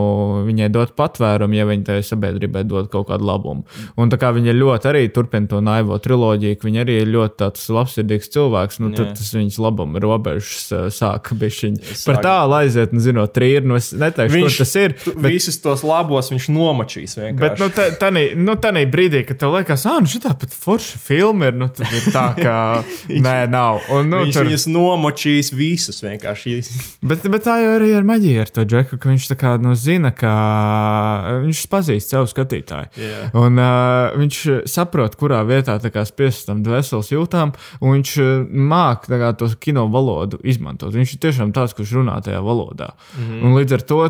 viņai dot patvērumu, ja viņi tai sabiedrībai dod kaut kādu labumu. Un tā kā viņi ļoti arī turpina to naivo triloģiju, viņi arī ir ļoti tāds labsirdīgs cilvēks, nu, tad Jā. tas viņas labuma robežas sāk bišķiņ. Sāk- Par tālu aiziet, nu, zinot, trīri, nu, es neteikšu, Viņš kur tas ir. Bet, Visus tos labos viņš nomačīs. bet vienkārši. nu, tā, tādā nu, tādā brīdī, kad tev liekas, ah, nu, šī tā pat forša filma ir, nu, tad ir tā, ka nē, nav. Un, nu, viņš tur- viņus nomačīs visus vienkārši. Bet, bet tā jau arī ir maģija ar to džeku, ka viņš tā kā nu, zina, ka viņš pazīst savu skatītāju. Jā. Un uh, viņš saprot, kurā vietā tā kā spiest tam dvēseles jūtām, un viņš māca to kino valodu izmantot. Viņš ir tiešām tāds, kurš runā tajā valodā. Mm -hmm. Un līdz ar to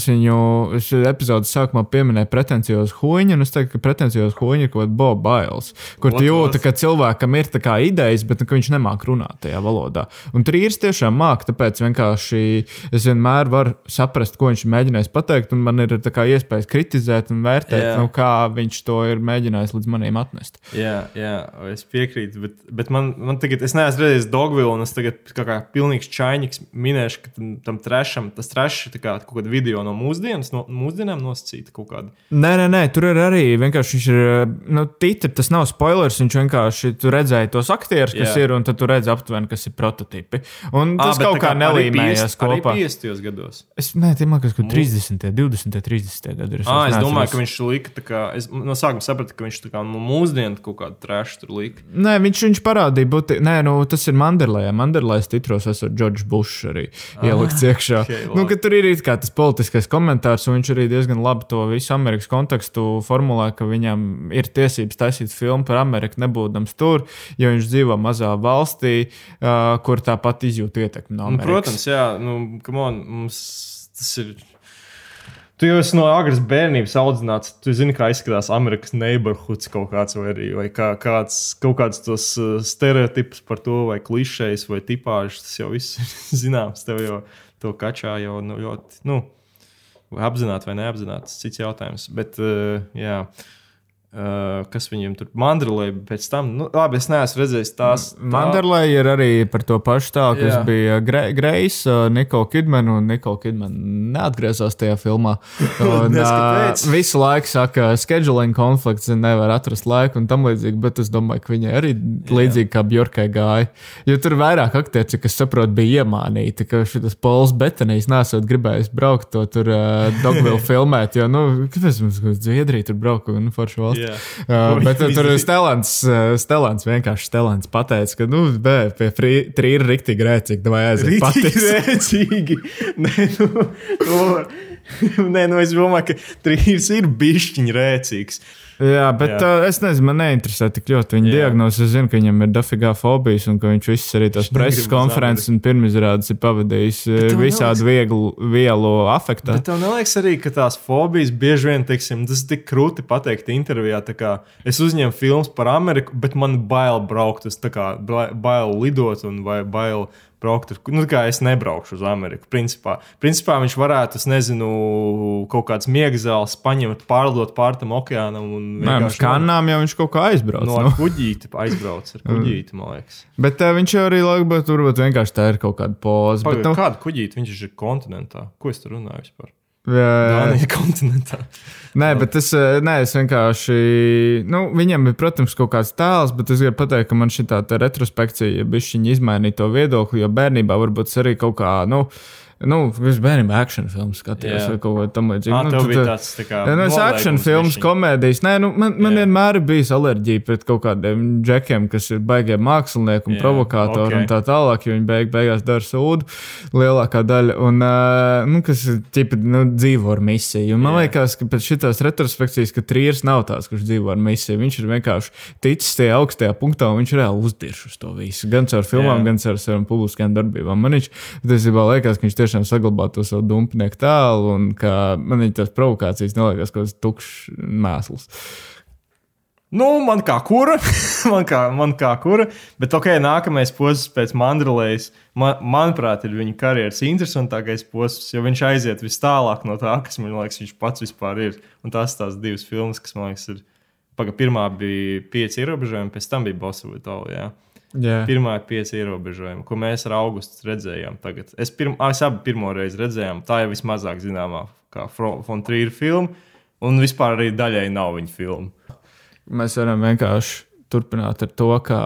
es viņu es epizodes sākumā pieminēju pretenciozu huīņu, un es teiktu, ka pretenciozu huīņu ir kaut kāda Boba Bails, kur was? ka cilvēkam ir tā kā idejas, bet nu, ka viņš nemāk runāt tajā valodā. Un trījus tiešām māk, tāpēc vienkārši es vienmēr varu saprast, ko viņš mēģinājis pateikt, un man ir iespējas kritizēt un vērtēt, Jā. nu, kā viņš to ir mēģinājis līdz maniem atnest. Jā, jā, es piekrītu. Bet, bet man, man tagad, es neesmu redzējis Dogville, un es tagad kā, kā pilnīgs čainiks minēšu, ka tam, tam trešam, tas trešs ir kā kaut kāda video no mūsdienas, no mūsdienām nosacīta kaut kāda. Nē, nē, nē, tur ir arī vienkārši viņš ir, nu, titri, tas nav spoilers, viņš vienkārši tu redzēja tos aktierus, kas Jā. ir, un tad tu redzi aptuveni, kas ir prototipi. Un tas bet kaut tā kā nelīmējās kopā. 50. gados. Es ne, tie man liekas, ka 30, 20, 30 gadi ir. Ah, es domāju, ka viņš lika tā kā. Es no sākuma sapratu, ka viņš tā kā no mūsdienu kaut kādu trēšu tur lika. Nē, viņš, viņš parādīja, būti, nē, nu, tas ir Mandelē. Mandelēs titros esot Džordžs Bušs arī ielikts iekšā. ok, nu, labi. ka tur ir kā tas politiskais komentārs, un viņš arī diezgan labi to visu Amerikas kontekstu formulē, ka viņam ir tiesības taisīt filmu par Ameriku, nebūdams tur, jo viņš dzīvo mazā valstī, uh, kur tāpat izjūt ietekmi no Nu, Amerikas. protams, jā, nu, come on, mums tas ir. Tu jau esi no agras bērnības audzināts. Tu zini, kā izskatās Amerikas neighborhoods kaut kāds, vai arī vai kā, kāds, kaut kāds tos uh, stereotipus par to, vai klišejas, vai tipāžas. Tas jau viss ir zināms. Tev jau to kačā jau nu, ļoti, nu, apzināti vai neapzināti, tas cits jautājums. Bet, uh, jā. Uh, kas viņiem tur mandrulē pēc tam? Nu, labi, es neesmu redzējis tās. tā- Manderlē ir arī par to pašu tā, kas Jā. bija Grejs, Nikola Kidmana, un Nikola Kidmana neatgriezās tajā filmā. Un, kāpēc? visu laiku saka, scheduling konflikts, un nevar atrast laiku un tam līdzīgi, bet es domāju, ka viņai arī līdzīgi kā Bjorkai gāja. Jo tur vairāk aktieri, kas saprot, bija iemānīti, ka šis Pols Betanijs nesot gribējis braukt to tur uh, Dogville filmēt, jo, nu, kāpēc mums uz Zviedriju tur braukt, nu, foršu valsts. Jā. Uh, bet tur ir? Stelants, Stelants vienkārši Stelants pateica, ka, nu, bē, pie frī- trī ir riktīgi rēcīgi, vai aiziet patīs. rēcīgi. Nē, nu, to, nē, nu es domāju, ka trīs ir bišķiņi rēcīgs. Jā, bet Jā. uh, es nezinu, man neinteresē tik ļoti viņa diagnoze. Es zinu, ka viņam ir dafigā fobijas un ka viņš visas arī tās preses konferences un pirmizrādes ir pavadījis visādi vieglu vielu afektā. Bet tev neliekas arī, ka tās fobijas bieži vien, teiksim, tas ir tik krūti pateikt intervijā. kā Es uzņēmu filmas par Ameriku, bet man bail braukt, es tā kā ba- bail lidot un vai bail braukt. Ar, nu, kā es nebraukšu uz Ameriku. Principā, Principā viņš varētu, es nezinu, kaut kāds miegzāles paņemt, pārlidot pār tam okeānam. un Nē, uz kanām jau viņš kaut kā aizbrauc. No, nu. ar kuģīti aizbrauc ar kuģīti, man liekas. Bet uh, viņš jau arī laikam, turbūt vienkārši tā ir kaut kāda poza. Bet, Pagaid, nu, Kādu kuģīti viņš ir kontinentā? Ko es tur runāju vispār? Dānija kontinentā. Nē, bet es, eh, nē, es vienkārši. Nu, viņam ir, protams, kaut kāds tēls, bet es gribu pateikt, ka man šī tā retrospekcija, ja bišķiņa izmainīja to viedokli, jo bērnībā varbūt es arī kaut kā. Nu, Nu, es bērniem akciju filmu skatījos, vai kaut ko tamlīdzīgu. Nu, tev tad, bija ā, tāds, tā kā, nu, es akciju filmas, komēdijas. Nē, nu, man, man Jā. vienmēr ir bijis alerģija pret kaut kādiem džekiem, kas ir baigiem mākslinieki un Jā, provokātori ok. un tā tālāk, jo viņi beig, beigās dara sūdu lielākā daļa. Un, uh, nu, kas ir ķipa, nu, dzīvo ar misiju. Un man Jā. liekas, ka pēc šīs retrospekcijas, ka Trīsīs nav tās, kurš dzīvo ar misiju. Viņš ir vienkārši ticis tajā augstajā punktā un viņš reāli uzdirž uz to visu. Gan caur filmām, Jā. gan caur savām publiskajām darbībām. Man viņš patiesībā liekas, ka viņš tiešām saglabā to savu dumpnieku tēlu un ka man viņa tās provokācijas neliekas kaut kāds tukšs mēsls. Nu, man kā kura, man kā, man kā kura, bet ok, nākamais posms pēc Mandrelējas, man, manuprāt, ir viņa karjeras interesantākais posms, jo viņš aiziet vis tālāk no tā, kas man liekas, viņš pats vispār ir. Un tās tās divas filmas, kas man liekas, ir. Paga, pirmā bija pieci ierobežojumi, pēc tam bija Bosovitola. Jā. Jā. Pirmā ir pieci ierobežojumi, ko mēs ar augustu redzējām. Tagad. Es, pirm, ah, es abi pirmo reizi redzējām, tā ir vismazāk zināmā kā Fontrīra filma, un vispār arī daļai nav viņa filma. Mēs varam vienkārši turpināt ar to, ka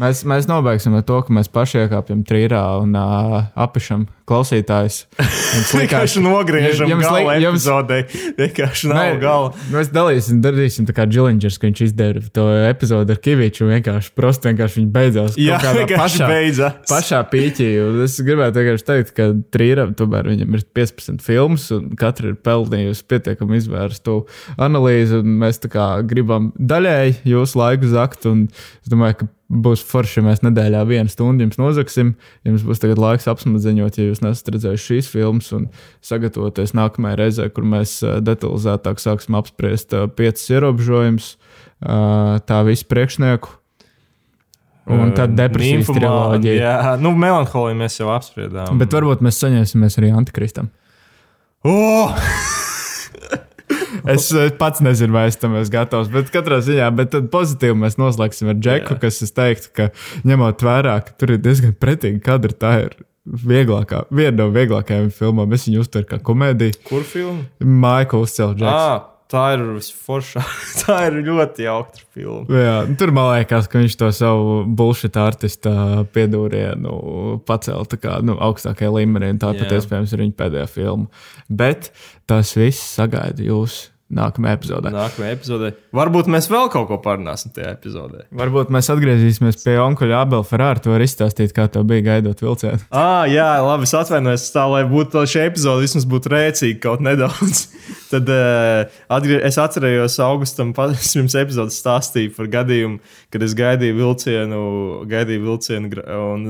mēs, mēs nobeigsim ar to, ka mēs paši iekāpjam trījā un uh, apišam klausītājus. Jums Vienkārši nogriežam jums gala jums- epizodē. Vienkārši nav gala. Mēs dalīsim, darīsim tā kā Džilingers, ka viņš izdara to epizodi ar Kaviču. Vienkārši, prosti vienkārši viņi beidzās. Jā, vienkārši beidzās. Pašā pīķī. Es gribētu vienkārši teikt, ka Trīram tomēr viņam ir 15 filmas, un katra ir pelnījusi pietiekami izvērstu analīzi. Mēs tā kā gribam daļēji jūsu laiku zakt. un Es domāju, ka būs forši, ja mēs nedēļā vienu stundu jums nozagsim. Jums būs tagad laiks apsmadziņot, ja jūs nesat redzējuši šīs filmas, un sagatavoties nākamajai reizē, kur mēs detalizētāk sāksim apspriest piecas ierobežojumus, tā visu priekšnieku. Un tad depresijas Nymphomāni, triloģija. Jā, nu, melanholiju mēs jau apspriedām. Bet varbūt mēs saņemsimies arī antikristam. Oh! Es pats nezinu, vai es tam esmu gatavs. Bet katrā ziņā, bet pozitīvi mēs noslēgsim ar Džeku, Jā. kas es teiktu, ka ņemot vērā, ka tur ir diezgan pretīgi kadri, tā ir vieglākā, viena no vieglākajām filmām. Es viņu uztveru kā komēdiju. Kur filma? Maikls. Ah, tā ir visforšā. tā ir ļoti jauka filma. Jā, tur man liekas, ka viņš to savu bullshit artistu piedūrienu pacēla kā nu, augstākajā līmenī. Tā pat iespējams ir viņa pēdējā filma. Bet tas viss sagaida jūs nākamajā epizodē. Nākamajā epizodē. Varbūt mēs vēl kaut ko parunāsim tajā epizodē. Varbūt mēs atgriezīsimies pie onkuļa Abela Ferrara. Tu vari izstāstīt, kā tev bija gaidot vilcienu. Ah, jā, labi. Es atvainojos, tā lai būtu šī epizode, vismaz būtu rēcīga kaut nedaudz. Tad uh, atgrie... es atcerējos, augustam jums epizodes stāstīju par gadījumu, kad es gaidīju vilcienu, gaidīju vilcienu un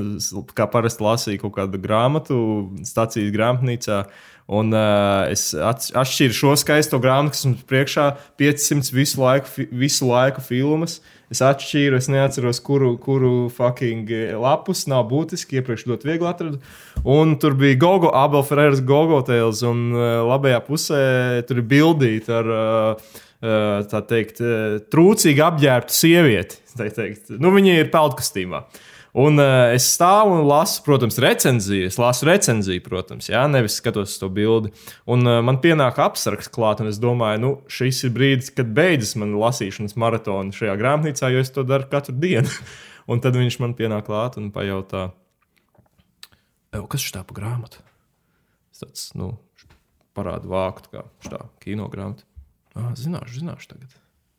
kā parasti lasīju kaut kādu grāmatu stācijas grāmatnīcā. Un uh, es atšķīru šo skaisto grāmatu, kas mums priekšā 500 visu laiku, visu laiku filmas. Es atšķīru, es neatceros, kuru, kuru fucking lapus nav būtiski. Iepriekš ļoti viegli atradu. Un tur bija Gogo, Abel Ferreras Gogo tēls, un uh, labajā pusē tur ir bildīta ar. Uh, uh, Tā teikt, uh, trūcīgi apģērbtu sievieti. tā teikt. Nu, viņa ir peldkostīmā. Un uh, es stāvu un lasu, protams, recenziju. Es lasu recenziju, protams, jā, nevis skatos to bildi. Un uh, man pienāk apsargs klāt, un es domāju, nu, šis ir brīdis, kad beidzas mana lasīšanas maratona šajā grāmatnīcā, jo es to daru katru dienu. un tad viņš man pienāk klāt un pajautā, "Ew, kas ir tā pa grāmatu? Es tāds, nu, parādu vāktu, kā šitā kino grāmatu. Ah, zināšu, zināšu tagad.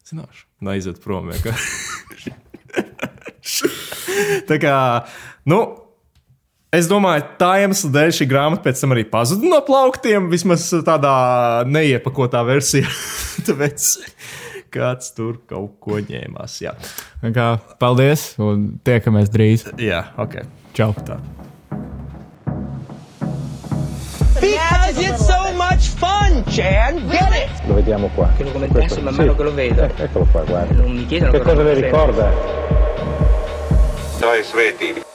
Zināšu. Un aiziet prom vienkārši. Tā kā, nu, es domāju, tā iemesla dēļ šī grāmata pēc tam arī pazuda no plauktiem, vismaz tādā neiepakotā versijā. Tāpēc kāds tur kaut ko ņēmās. Jā, Kā, paldies, un tiekamies drīz. jā ok. Čau! Tā. Because it's so much fun, Chan. Get it? Lo vediamo qua. Che lo commentassi man mano che lo vedo. Eh, eccolo qua, guarda. Non mi chiedono Che cosa le ricorda? Tā ir svētība.